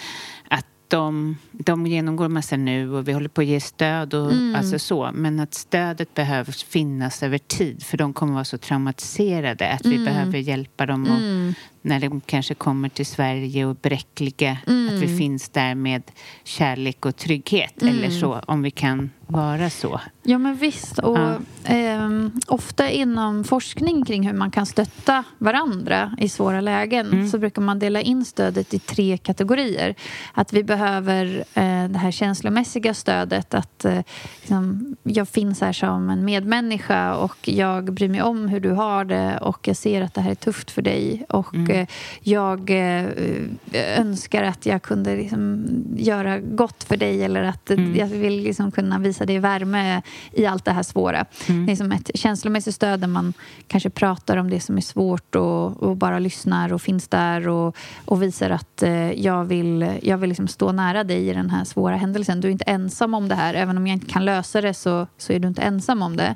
att de, de genomgår massa nu och vi håller på att ge stöd och alltså så. Men att stödet behöver finnas över tid för de kommer vara så traumatiserade att vi behöver hjälpa dem och, när de kanske kommer till Sverige och bräckliga. Att vi finns där med kärlek och trygghet eller så, om vi kan vara så. Ja, men visst. Och, Ja. ehm, ofta inom forskning kring hur man kan stötta varandra i svåra lägen Mm. så brukar man dela in stödet i tre kategorier. Att vi behöver eh, det här känslomässiga stödet. Att eh, liksom, jag finns här som en medmänniska och jag bryr mig om hur du har det och jag ser att det här är tufft för dig och Mm. eh, jag eh, önskar att jag kunde liksom göra gott för dig eller att Mm. jag vill liksom kunna visa dig värme i allt det här svåra. Mm. Det är som ett känslomässigt stöd där man kanske pratar om det som är svårt och, och bara lyssnar och finns där och, och visar att eh, jag vill, jag vill liksom stå nära dig i den här svåra händelsen. Du är inte ensam om det här. Även om jag inte kan lösa det så, så är du inte ensam om det.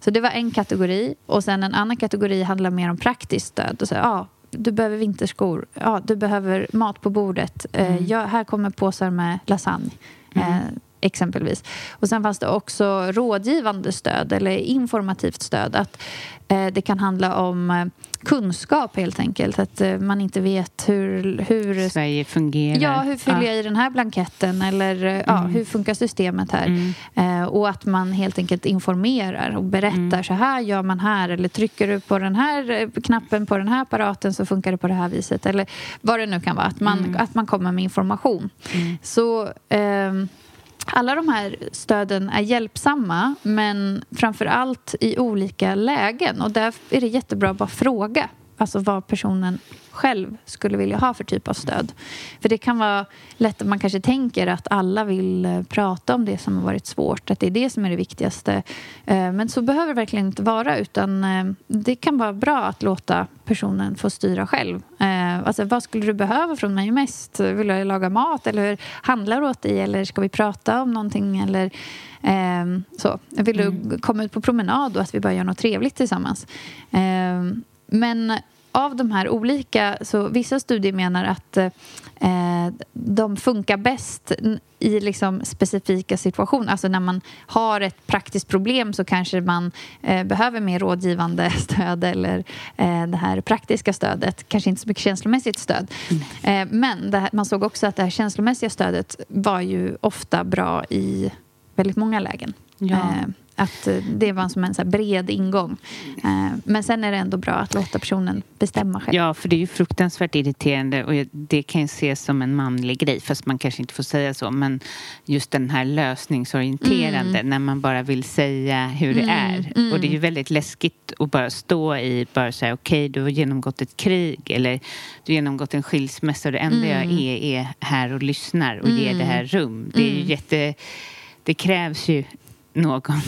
Så det var en kategori. Och sen en annan kategori handlar mer om praktiskt stöd. Och så, ja, du behöver vinterskor. Ja, du behöver mat på bordet. Eh, ja, här kommer påsar med lasagne. Eh, exempelvis. Och sen fanns det också rådgivande stöd eller informativt stöd. Att eh, det kan handla om eh, kunskap helt enkelt. Att eh, man inte vet hur... hur Sverige fungerar. Ja, hur fyller jag i den här blanketten? Eller eh, ja, hur funkar systemet här? Eh, och att man helt enkelt informerar och berättar. Så här gör man här. Eller trycker du på den här eh, knappen på den här apparaten så funkar det på det här viset. Eller vad det nu kan vara. Att man, att man kommer med information. Så... ehm, alla de här stöden är hjälpsamma, men framför allt i olika lägen. Och där är det jättebra att bara fråga alltså vad personen själv skulle vilja ha för typ av stöd. För det kan vara lätt att man kanske tänker att alla vill eh, prata om det som har varit svårt, att det är det som är det viktigaste. Eh, Men så behöver det verkligen inte vara, utan eh, det kan vara bra att låta personen få styra själv. Alltså, vad skulle du behöva från mig mest? Vill du laga mat eller handla åt dig eller ska vi prata om någonting? Eller, ehm, så. Vill du komma ut på promenad och att vi bara gör något trevligt tillsammans? Ehm, men av de här olika, så vissa studier menar att eh, de funkar bäst i liksom specifika situationer. Alltså när man har ett praktiskt problem så kanske man eh, behöver mer rådgivande stöd eller eh, det här praktiska stödet. Kanske inte så mycket känslomässigt stöd. Eh, men här, man såg också att det här känslomässiga stödet var ju ofta bra i väldigt många lägen. Ja. Att eh, det var som en så bred ingång. Eh, Men sen är det ändå bra att låta personen bestämma själv. Ja, för det är ju fruktansvärt irriterande och det kan ju ses som en manlig grej, fast man kanske inte får säga så. Men just den här lösningsorienterande, när man bara vill säga hur det är. Och det är ju väldigt läskigt att bara stå i, bara säga okej, du har genomgått ett krig eller du har genomgått en skilsmässa och det enda jag är, är här och lyssnar och ger det här rum. Det är ju jätte... Det krävs ju någon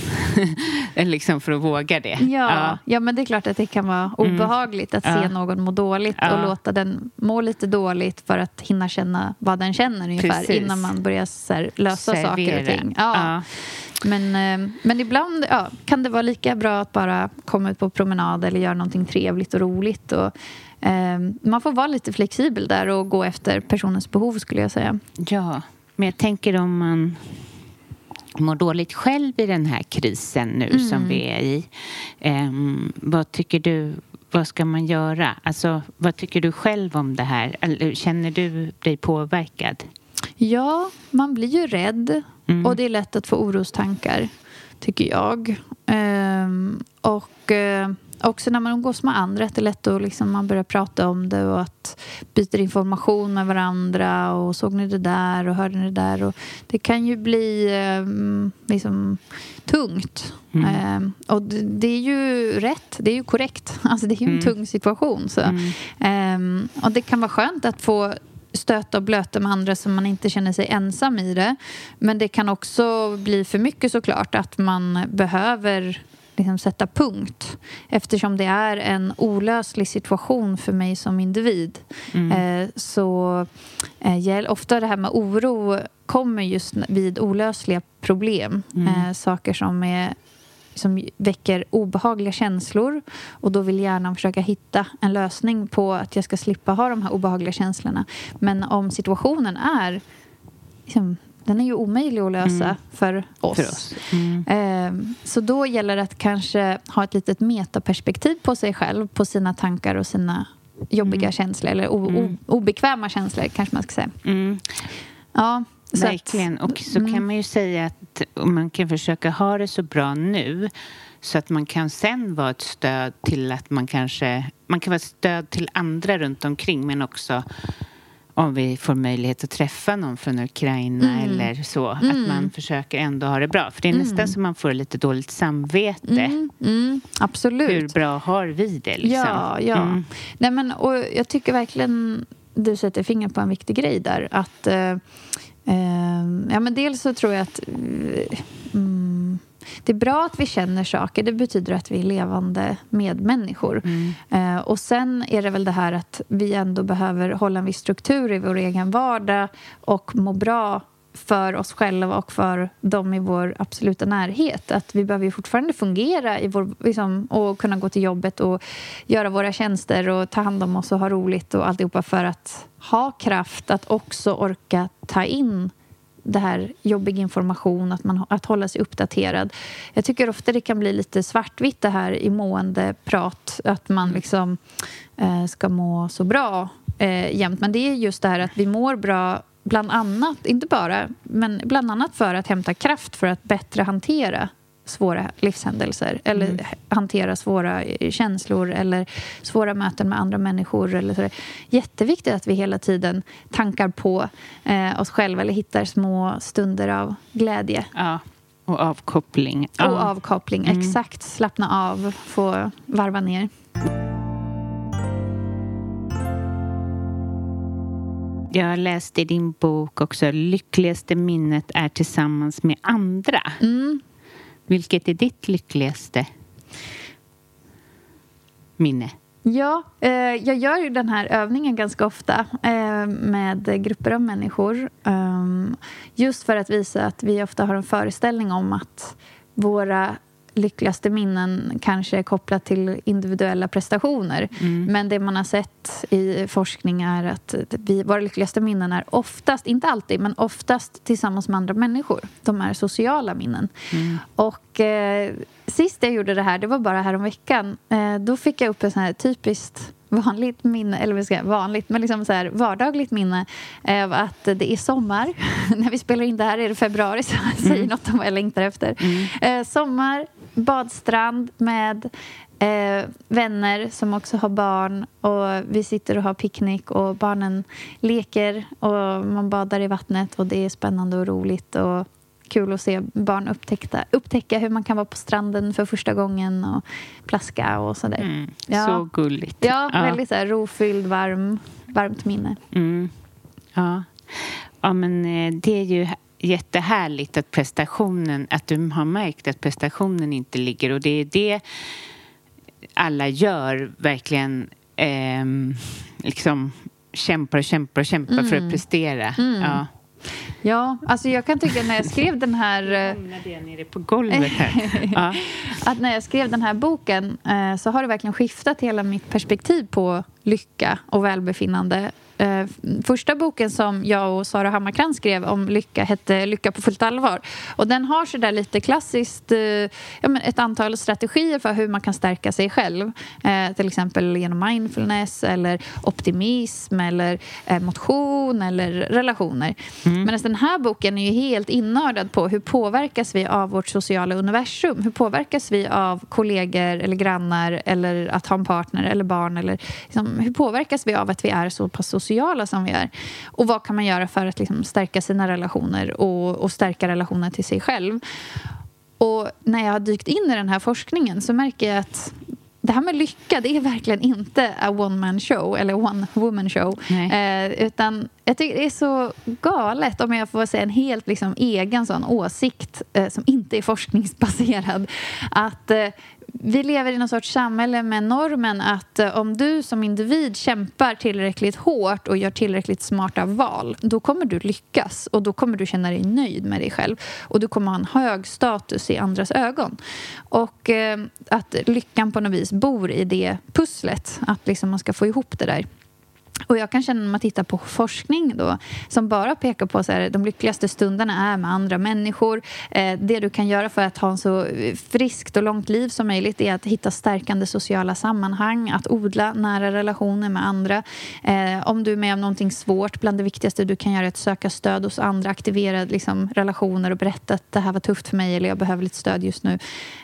liksom för att våga det. Ja, ja. men det är klart att det kan vara obehagligt att se Ja. någon må dåligt Ja. och låta den må lite dåligt för att hinna känna vad den känner ungefär Precis. innan man börjar här, lösa saker och Servera. ting. Ja. Ja. Men, eh, men ibland ja, kan det vara lika bra att bara komma ut på promenad eller göra någonting trevligt och roligt. Och, eh, man får vara lite flexibel där och gå efter personens behov skulle jag säga. Ja, men jag tänker om man mår dåligt själv i den här krisen nu som vi är i. Ehm, vad tycker du, vad ska man göra? Alltså, vad tycker du själv om det här? Känner du dig påverkad? Ja, man blir ju rädd och det är lätt att få orostankar, tycker jag. Ehm, och eh, också när man umgås med andra att det är lätt att liksom, man börjar prata om det och att byter information med varandra och såg ni det där och hörde ni det där. Och det kan ju bli ehm, liksom, tungt. Ehm, och det, det är ju rätt, det är ju korrekt. Alltså, det är ju en tung situation. Så. Ehm, och det kan vara skönt att få stöta och blöta med andra så man inte känner sig ensam i det. Men det kan också bli för mycket såklart att man behöver liksom sätta punkt eftersom det är en olöslig situation för mig som individ. Eh, så eh, ofta det här med oro kommer just vid olösliga problem. Eh, saker som är som väcker obehagliga känslor och då vill hjärnan försöka hitta en lösning på att jag ska slippa ha de här obehagliga känslorna. Men om situationen är liksom, den är ju omöjlig att lösa för oss. För oss. Ehm, Så då gäller det att kanske ha ett litet metaperspektiv på sig själv, på sina tankar och sina jobbiga känslor, eller o- o- obekväma känslor kanske man ska säga. Mm. Ja, så att- Verkligen. Och så kan man ju säga att man kan försöka ha det så bra nu så att man kan sen vara ett stöd till att man kanske... Man kan vara ett stöd till andra runt omkring men också om vi får möjlighet att träffa någon från Ukraina Mm. eller så. Att Mm. man försöker ändå ha det bra. För det är Mm. nästan som man får lite dåligt samvete. Mm, mm, absolut. Hur bra har vi det liksom? Ja, ja. Mm. Nej, men, och jag tycker verkligen du sätter fingret på en viktig grej där. Att, eh, eh, ja, men dels så tror jag att eh, det är bra att vi känner saker. Det betyder att vi är levande medmänniskor. Eh, och sen är det väl det här att vi ändå behöver hålla en viss struktur i vår egen vardag och må bra för oss själva och för dem i vår absoluta närhet. Att vi behöver fortfarande fungera i vår, liksom, och kunna gå till jobbet och göra våra tjänster och ta hand om oss och ha roligt och alltihopa för att ha kraft att också orka ta in det här jobbig information, att, man, att hålla sig uppdaterad. Jag tycker ofta det kan bli lite svartvitt det här i måendeprat, att man liksom eh, ska må så bra eh, jämt. Men det är just det här att vi mår bra bland annat, inte bara, men bland annat för att hämta kraft för att bättre hantera svåra livshändelser eller Mm. hantera svåra eh, känslor eller svåra möten med andra människor. Eller så. Jätteviktigt att vi hela tiden tankar på eh, oss själva eller hittar små stunder av glädje Ja. Och avkoppling. och Ja. avkoppling. Mm. Exakt, slappna av, få varva ner. Jag läste i din bok också Lyckligaste minnet är tillsammans med andra. Mm. Vilket är ditt lyckligaste minne? Ja, eh, jag gör ju den här övningen ganska ofta eh, med grupper av människor. eh, just för att visa att vi ofta har en föreställning om att våra lyckligaste minnen kanske är kopplat till individuella prestationer. Men det man har sett i forskning är att vi, våra lyckligaste minnen är oftast, inte alltid, men oftast tillsammans med andra människor. De är sociala minnen. Och eh, sist jag gjorde det här, det var bara här om veckan. Eh, då fick jag upp ett sån här typiskt vanligt minne, eller vad ska jag vanligt, men liksom så här vardagligt minne av att det är sommar. När vi spelar in det här är det februari, så jag säger något om vad jag längtar efter. Eh, sommar, badstrand med eh, vänner som också har barn och vi sitter och har picknick och barnen leker och man badar i vattnet och det är spännande och roligt och kul att se barn upptäckta, upptäcka hur man kan vara på stranden för första gången och plaska och sådär. Mm. Ja. Så gulligt. Ja, väldigt så här, rofylld, varm, varmt minne. Mm. Ja. ja, men eh, det är ju jättehärligt att prestationen, att du har märkt att prestationen inte ligger och det är det alla gör verkligen ehm, liksom kämpar och kämpar och kämpar för att prestera. Ja. Ja, alltså jag kan tycka när jag skrev den här... eh, jag nere på golvet här. Ja. att när jag skrev den här boken eh, så har det verkligen skiftat hela mitt perspektiv på lycka och välbefinnande. Eh, första boken som jag och Sara Hammarkrans skrev om lycka hette Lycka på fullt allvar. Och den har så där lite klassiskt eh, ja, ett antal strategier för hur man kan stärka sig själv. Eh, till exempel genom mindfulness eller optimism eller eh, motion eller relationer. Men den här boken är ju helt innördad på hur påverkas vi av vårt sociala universum? Hur påverkas vi av kollegor eller grannar eller att ha en partner eller barn? Eller, liksom, hur påverkas vi av att vi är så pass sociala som vi är? Och vad kan man göra för att liksom, stärka sina relationer och, och stärka relationen till sig själv? Och när jag har dykt in i den här forskningen så märker jag att det här med lycka, det är verkligen inte a one man show eller one woman show. Eh, utan jag tycker det är så galet, om jag får säga en helt liksom, egen sån åsikt eh, som inte är forskningsbaserad, att eh, vi lever i någon sorts samhälle med normen att eh, om du som individ kämpar tillräckligt hårt och gör tillräckligt smarta val, då kommer du lyckas och då kommer du känna dig nöjd med dig själv och du kommer ha en hög status i andras ögon. Och eh, att lyckan på något vis bor i det pusslet, att liksom man ska få ihop det där. Och jag kan känna när man tittar på forskning då, som bara pekar på att de lyckligaste stunderna är med andra människor. Eh, det du kan göra för att ha en så friskt och långt liv som möjligt är att hitta stärkande sociala sammanhang, att odla nära relationer med andra. Eh, om du är med om någonting svårt, bland det viktigaste du kan göra är att söka stöd hos andra, aktivera liksom, relationer och berätta att det här var tufft för mig eller jag behöver lite stöd just nu.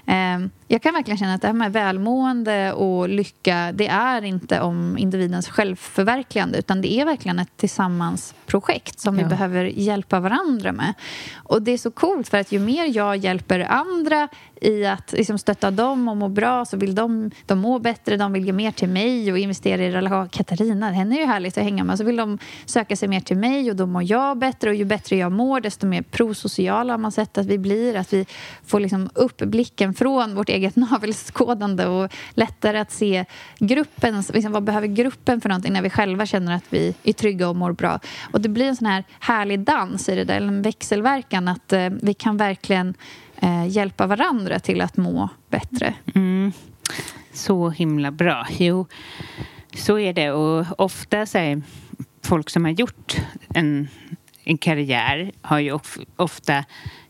Eh, jag kan verkligen känna att det här med välmående och lycka det är inte om individens självförverkligande utan det är verkligen ett tillsammansprojekt som ja. vi behöver hjälpa varandra med. Och det är så coolt för att ju mer jag hjälper andra i att liksom stötta dem och må bra så vill de, de må bättre, de vill ge mer till mig och investera i relation. Katarina, henne är ju härligt att hänga med. Så vill de söka sig mer till mig och då mår jag bättre och ju bättre jag mår desto mer prosociala har man sett att vi blir. Att vi får liksom upp blicken från vårt eget navelskådande och lättare att se gruppens, alltså, liksom, vad behöver gruppen för någonting när vi själva känner att vi är trygga och mår bra. Och det blir en sån här härlig dans i det där, en växelverkan att eh, vi kan verkligen eh, hjälpa varandra till att må bättre. Mm. Så himla bra. Jo, så är det. Och ofta så här, folk som har gjort en, en karriär har ju of, ofta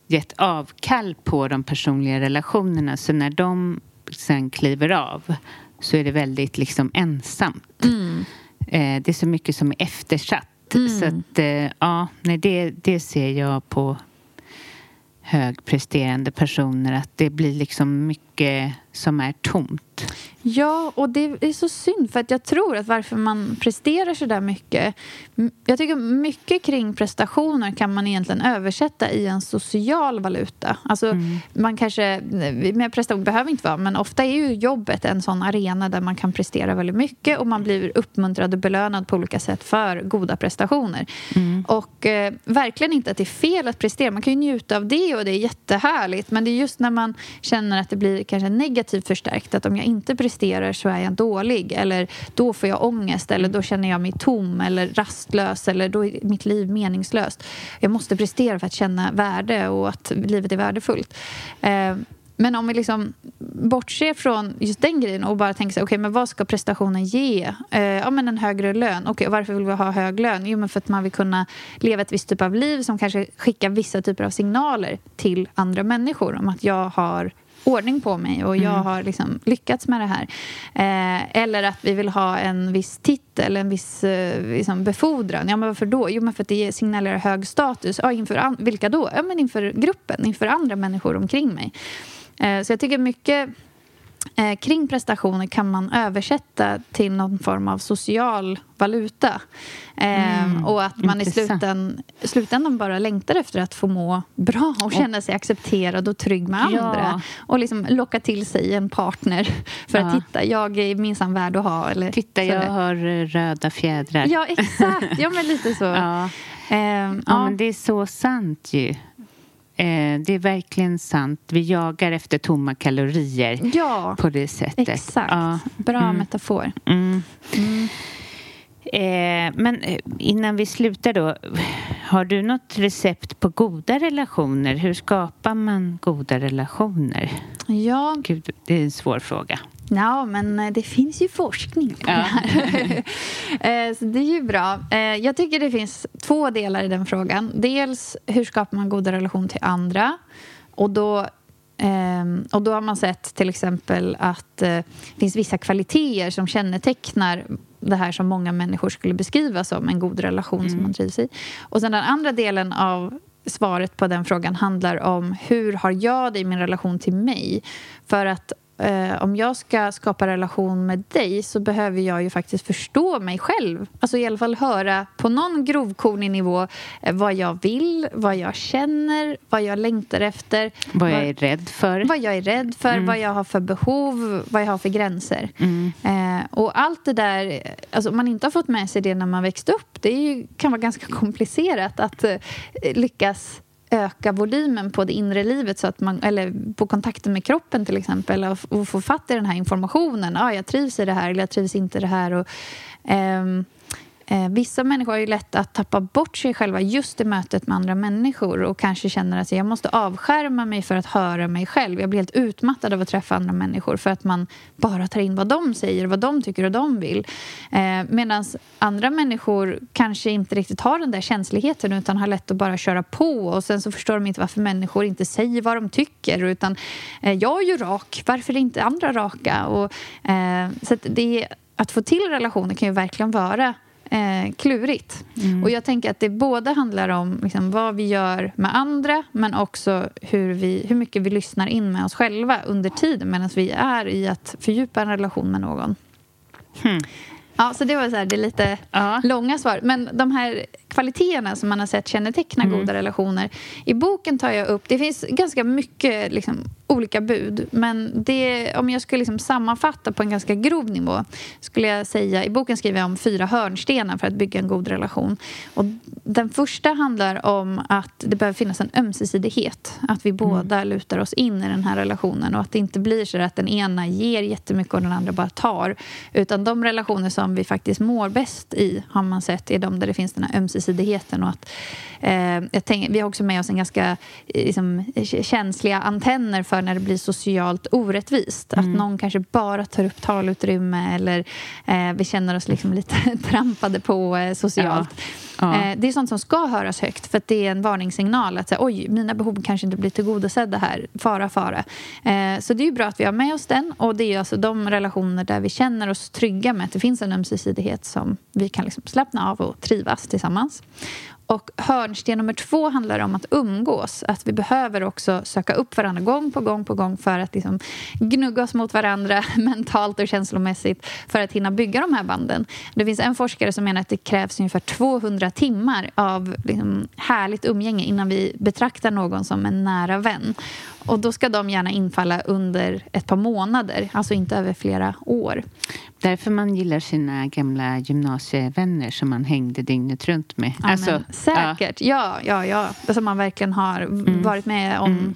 gett avkall på de personliga relationerna. Så när de sen kliver av så är det väldigt liksom ensamt. Mm. Eh, det är så mycket som är eftersatt. Mm. Så att, eh, ja, nej, det, det ser jag på högpresterande personer att det blir liksom mycket som är tomt. Ja, och det är så synd för att jag tror att varför man presterar så där mycket jag tycker mycket kring prestationer kan man egentligen översätta i en social valuta. Alltså, mm. man kanske, med prestation behöver inte vara, men ofta är ju jobbet en sån arena där man kan prestera väldigt mycket och man blir uppmuntrad och belönad på olika sätt för goda prestationer. Mm. Och eh, verkligen inte att det är fel att prestera. Man kan ju njuta av det och det är jättehärligt. Men det är just när man känner att det blir kanske negativt förstärkt. Att om jag inte presterar så är jag dålig. Eller då får jag ångest. Eller då känner jag mig tom eller rastlös. Eller då är mitt liv meningslöst. Jag måste prestera för att känna värde och att livet är värdefullt. Eh, men om vi liksom bortser från just den grejen och bara tänker så, okay, men vad ska prestationen ge? Eh, ja, men en högre lön. Okay, varför vill vi ha hög lön? Jo, men för att man vill kunna leva ett visst typ av liv som kanske skickar vissa typer av signaler till andra människor om att jag har ordning på mig och jag mm. har liksom lyckats med det här. Eh, eller att vi vill ha en viss titel, en viss eh, liksom befordran. Ja, men varför då? Jo, men för att det signalerar hög status. Ja, inför vilka då? Ja, men inför gruppen, inför andra människor omkring mig. Eh, så jag tycker mycket eh, kring prestationer kan man översätta till någon form av social valuta. Eh, mm, och att man intressant. i sluten, slutändan bara längtar efter att få må bra och känna sig accepterad och trygg med ja. andra. Och liksom locka till sig en partner för ja. att titta, jag är minsann värd att ha. Eller, titta, jag har röda fjädrar. Ja, exakt. Ja, men lite så. ja. Eh, ja, men det är så sant ju. Eh, det är verkligen sant. Vi jagar efter tomma kalorier ja, på det sättet. Exakt. Ja. Bra mm. metafor. Mm. Mm. Eh, men eh, innan vi slutar då. Har du något recept på goda relationer? Hur skapar man goda relationer? Ja. Gud, det är en svår fråga. Ja, men eh, det finns ju forskning på ja. det här. Eh, så det är ju bra. Eh, jag tycker det finns två delar i den frågan. Dels hur skapar man goda relationer till andra? Och då, ehm, och då har man sett till exempel att det finns vissa kvaliteter som kännetecknar det här som många människor skulle beskriva som en god relation mm. som man trivs i. Och sen den andra delen av svaret på den frågan handlar om hur har jag det i min relation till mig? För att eh, om jag ska skapa relation med dig så behöver jag ju faktiskt förstå mig själv. Alltså i alla fall höra på någon grovkornig nivå eh, vad jag vill, vad jag känner, vad jag längtar efter. Vad jag är rädd för. Vad jag är rädd för, mm. vad jag har för behov, vad jag har för gränser. Mm. Eh, och allt det där, alltså om man inte har fått med sig det när man växte upp, det ju, kan vara ganska komplicerat att eh, lyckas öka volymen på det inre livet så att man, eller på kontakten med kroppen till exempel och, och få fatt i den här informationen. Ah, jag trivs i det här eller jag trivs inte i det här. Och, ehm, Eh, vissa människor har ju lätt att tappa bort sig själva just i mötet med andra människor och kanske känner att jag måste avskärma mig för att höra mig själv. Jag blir helt utmattad av att träffa andra människor för att man bara tar in vad de säger, vad de tycker och de vill. Eh, Medan andra människor kanske inte riktigt har den där känsligheten utan har lätt att bara köra på och sen så förstår de inte varför människor inte säger vad de tycker utan eh, jag är ju rak, varför är inte andra raka? Och, eh, så att, det, att få till relationer kan ju verkligen vara eh, klurigt. Mm. Och jag tänker att det både handlar om liksom, vad vi gör med andra men också hur, vi, hur mycket vi lyssnar in med oss själva under tiden medan vi är i att fördjupa en relation med någon. Hmm. Ja, så det var så här, det lite Ja. långa svar. Men de här kvaliteterna som man har sett känneteckna Mm. goda relationer. I boken tar jag upp, det finns ganska mycket liksom, olika bud. Men det, om jag skulle liksom sammanfatta på en ganska grov nivå skulle jag säga, i boken skriver jag om fyra hörnstenar för att bygga en god relation. Och den första handlar om att det behöver finnas en ömsesidighet. Att vi båda lutar oss in i den här relationen och att det inte blir så att den ena ger jättemycket och den andra bara tar. Utan de relationer som vi faktiskt mår bäst i har man sett är de där det finns den här ömsesidigheten. Och att, eh, tänker, vi har också med oss en ganska eh, liksom, känsliga antenner för när det blir socialt orättvist. Att någon kanske bara tar upp talutrymme eller eh, vi känner oss liksom lite trampade på eh, socialt. Ja. Ja. Eh, det är sånt som ska höras högt för att det är en varningssignal att säga, oj, mina behov kanske inte blir tillgodosedda här. Fara, fara. Eh, så det är ju bra att vi har med oss den och det är alltså de relationer där vi känner oss trygga med att det finns en ömsesidighet som vi kan liksom slappna av och trivas tillsammans. Och hörnsten nummer två handlar om att umgås. Att vi behöver också söka upp varandra gång på gång på gång för att liksom gnugga oss mot varandra mentalt och känslomässigt för att hinna bygga de här banden. Det finns en forskare som menar att det krävs ungefär 200 timmar av liksom härligt umgänge innan vi betraktar någon som en nära vän. Och då ska de gärna infalla under ett par månader, alltså inte över flera år. Därför man gillar sina gamla gymnasievänner som man hängde dygnet runt med. Ja, Alltså, säkert. Ja, ja, ja. Som man verkligen har Mm. varit med om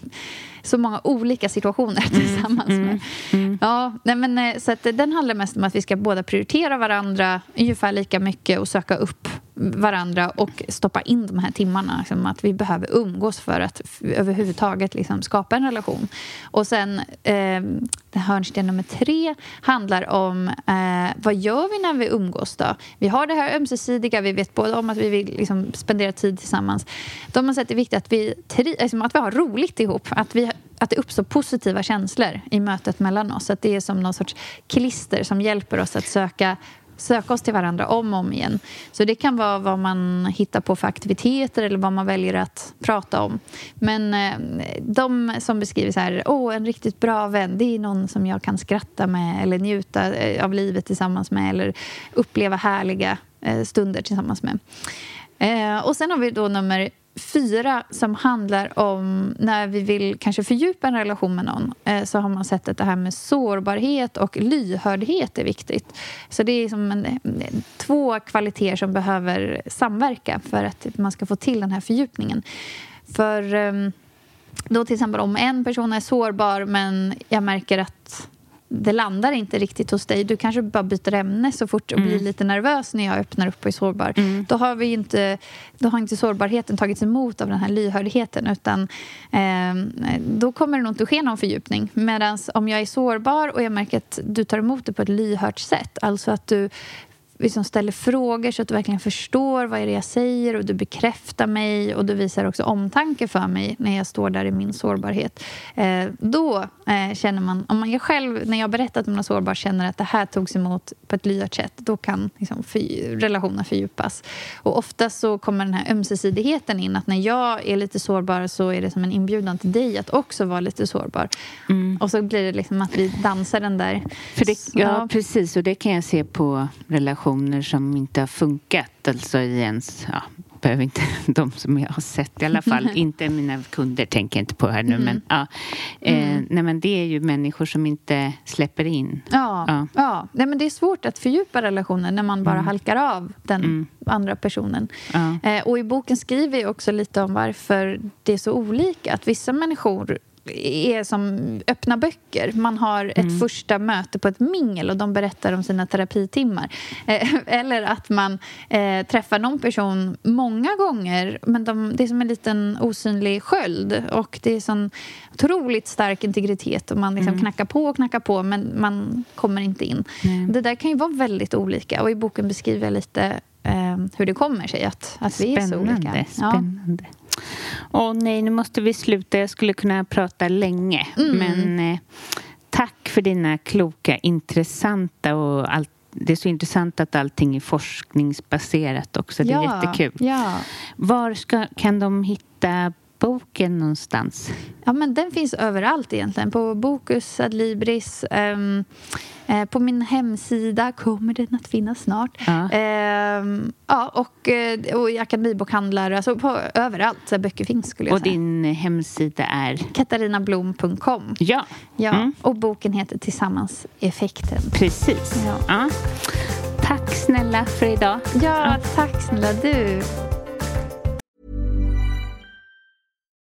så många olika situationer tillsammans med. Mm. Ja, nej, men, eh, så att, eh, den handlar mest om att vi ska båda prioritera varandra ungefär lika mycket och söka upp varandra och stoppa in de här timmarna. Liksom, att vi behöver umgås för att överhuvudtaget liksom, skapa en relation. Och sen eh, det hörnsten nummer tre handlar om eh, vad gör vi när vi umgås då? Vi har det här ömsesidiga, vi vet båda om att vi vill liksom, spendera tid tillsammans. De har sett det är viktigt att vi, tri- liksom, att vi har roligt ihop. Att, vi, att det uppstår positiva känslor i mötet mellan oss. Att det är som någon sorts klister som hjälper oss att söka söka oss till varandra om och om igen. Så det kan vara vad man hittar på för aktiviteter eller vad man väljer att prata om. Men eh, de som beskriver så här, åh, en riktigt bra vän, det är någon som jag kan skratta med eller njuta eh, av livet tillsammans med eller uppleva härliga eh, stunder tillsammans med. Och sen har vi då nummer fyra som handlar om när vi vill kanske fördjupa en relation med någon eh, så har man sett att det här med sårbarhet och lyhördhet är viktigt. Så det är som en, eh, två kvaliteter som behöver samverka för att man ska få till den här fördjupningen. För ehm, då till exempel om en person är sårbar men jag märker att det landar inte riktigt hos dig. Du kanske bara byter ämne så fort och blir lite nervös när jag öppnar upp och är sårbar. Då, har vi inte, då har inte sårbarheten tagits emot av den här lyhördheten utan eh, då kommer det nog inte ske någon fördjupning. Medan om jag är sårbar och jag märker att du tar emot det på ett lyhört sätt, alltså att du liksom ställer frågor så att du verkligen förstår vad är det jag säger och du bekräftar mig och du visar också omtanke för mig när jag står där i min sårbarhet. Eh, då eh, känner man, om man jag själv, när jag berättat om något sårbar känner att det här togs emot på ett lyhört sätt, då kan liksom, för, relationen fördjupas. Och ofta så kommer den här ömsesidigheten in, att när jag är lite sårbar så är det som en inbjudan till dig att också vara lite sårbar. Och så blir det liksom att vi dansar den där... Det, Så- ja, precis. Och det kan jag se på relationer som inte har funkat. Alltså i ens... Ja, behöver inte de som jag har sett i alla fall. inte mina kunder tänker jag inte på här nu. Men, ja. eh, nej, men det är ju människor som inte släpper in. Ja, Ja. ja. Nej, men det är svårt att fördjupa relationen när man bara halkar av den andra personen. Ja. Eh, och I boken skriver jag också lite om varför det är så olika. Att vissa människor är som öppna böcker. Man har ett första möte på ett mingel och de berättar om sina terapitimmar. Eh, eller att man eh, träffar någon person många gånger men de, det är som en liten osynlig sköld och det är sån otroligt stark integritet och man liksom knackar på och knackar på men man kommer inte in. Det där kan ju vara väldigt olika och i boken beskriver jag lite eh, hur det kommer sig att, att vi är så olika. Spännande. Ja. Åh nej, nu måste vi sluta. Jag skulle kunna prata länge. Mm. Men eh, tack för dina kloka, intressanta och allt det är så intressant att allting är forskningsbaserat också. Det är Ja, jättekul. Ja. Var ska, kan de hitta boken någonstans? Ja, men den finns överallt egentligen. På Bokus, Adlibris, ehm, eh, på min hemsida kommer den att finnas snart. Ja. Ehm, ja, och, eh, och i akademibokhandlar, alltså på, överallt där böcker finns skulle jag Och säga. din hemsida är? Katarinablom.com. Ja, Ja, Mm. och boken heter Tillsammans effekten. precis. Ja. Ja. Tack snälla för idag. Ja, tack snälla du.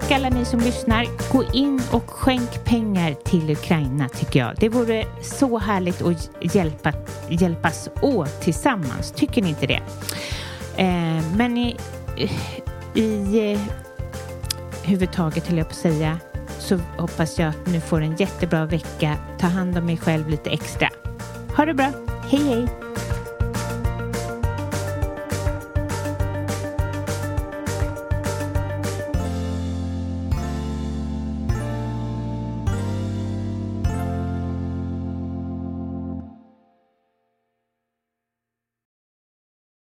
Tack alla ni som lyssnar. Gå in och skänk pengar till Ukraina tycker jag. Det vore så härligt att hjälpa, hjälpas åt tillsammans. Tycker ni inte det? Eh, men i, i eh, huvudtaget höll jag på att säga så hoppas jag att ni får en jättebra vecka. Ta hand om er själv lite extra. Ha det bra. Hej hej!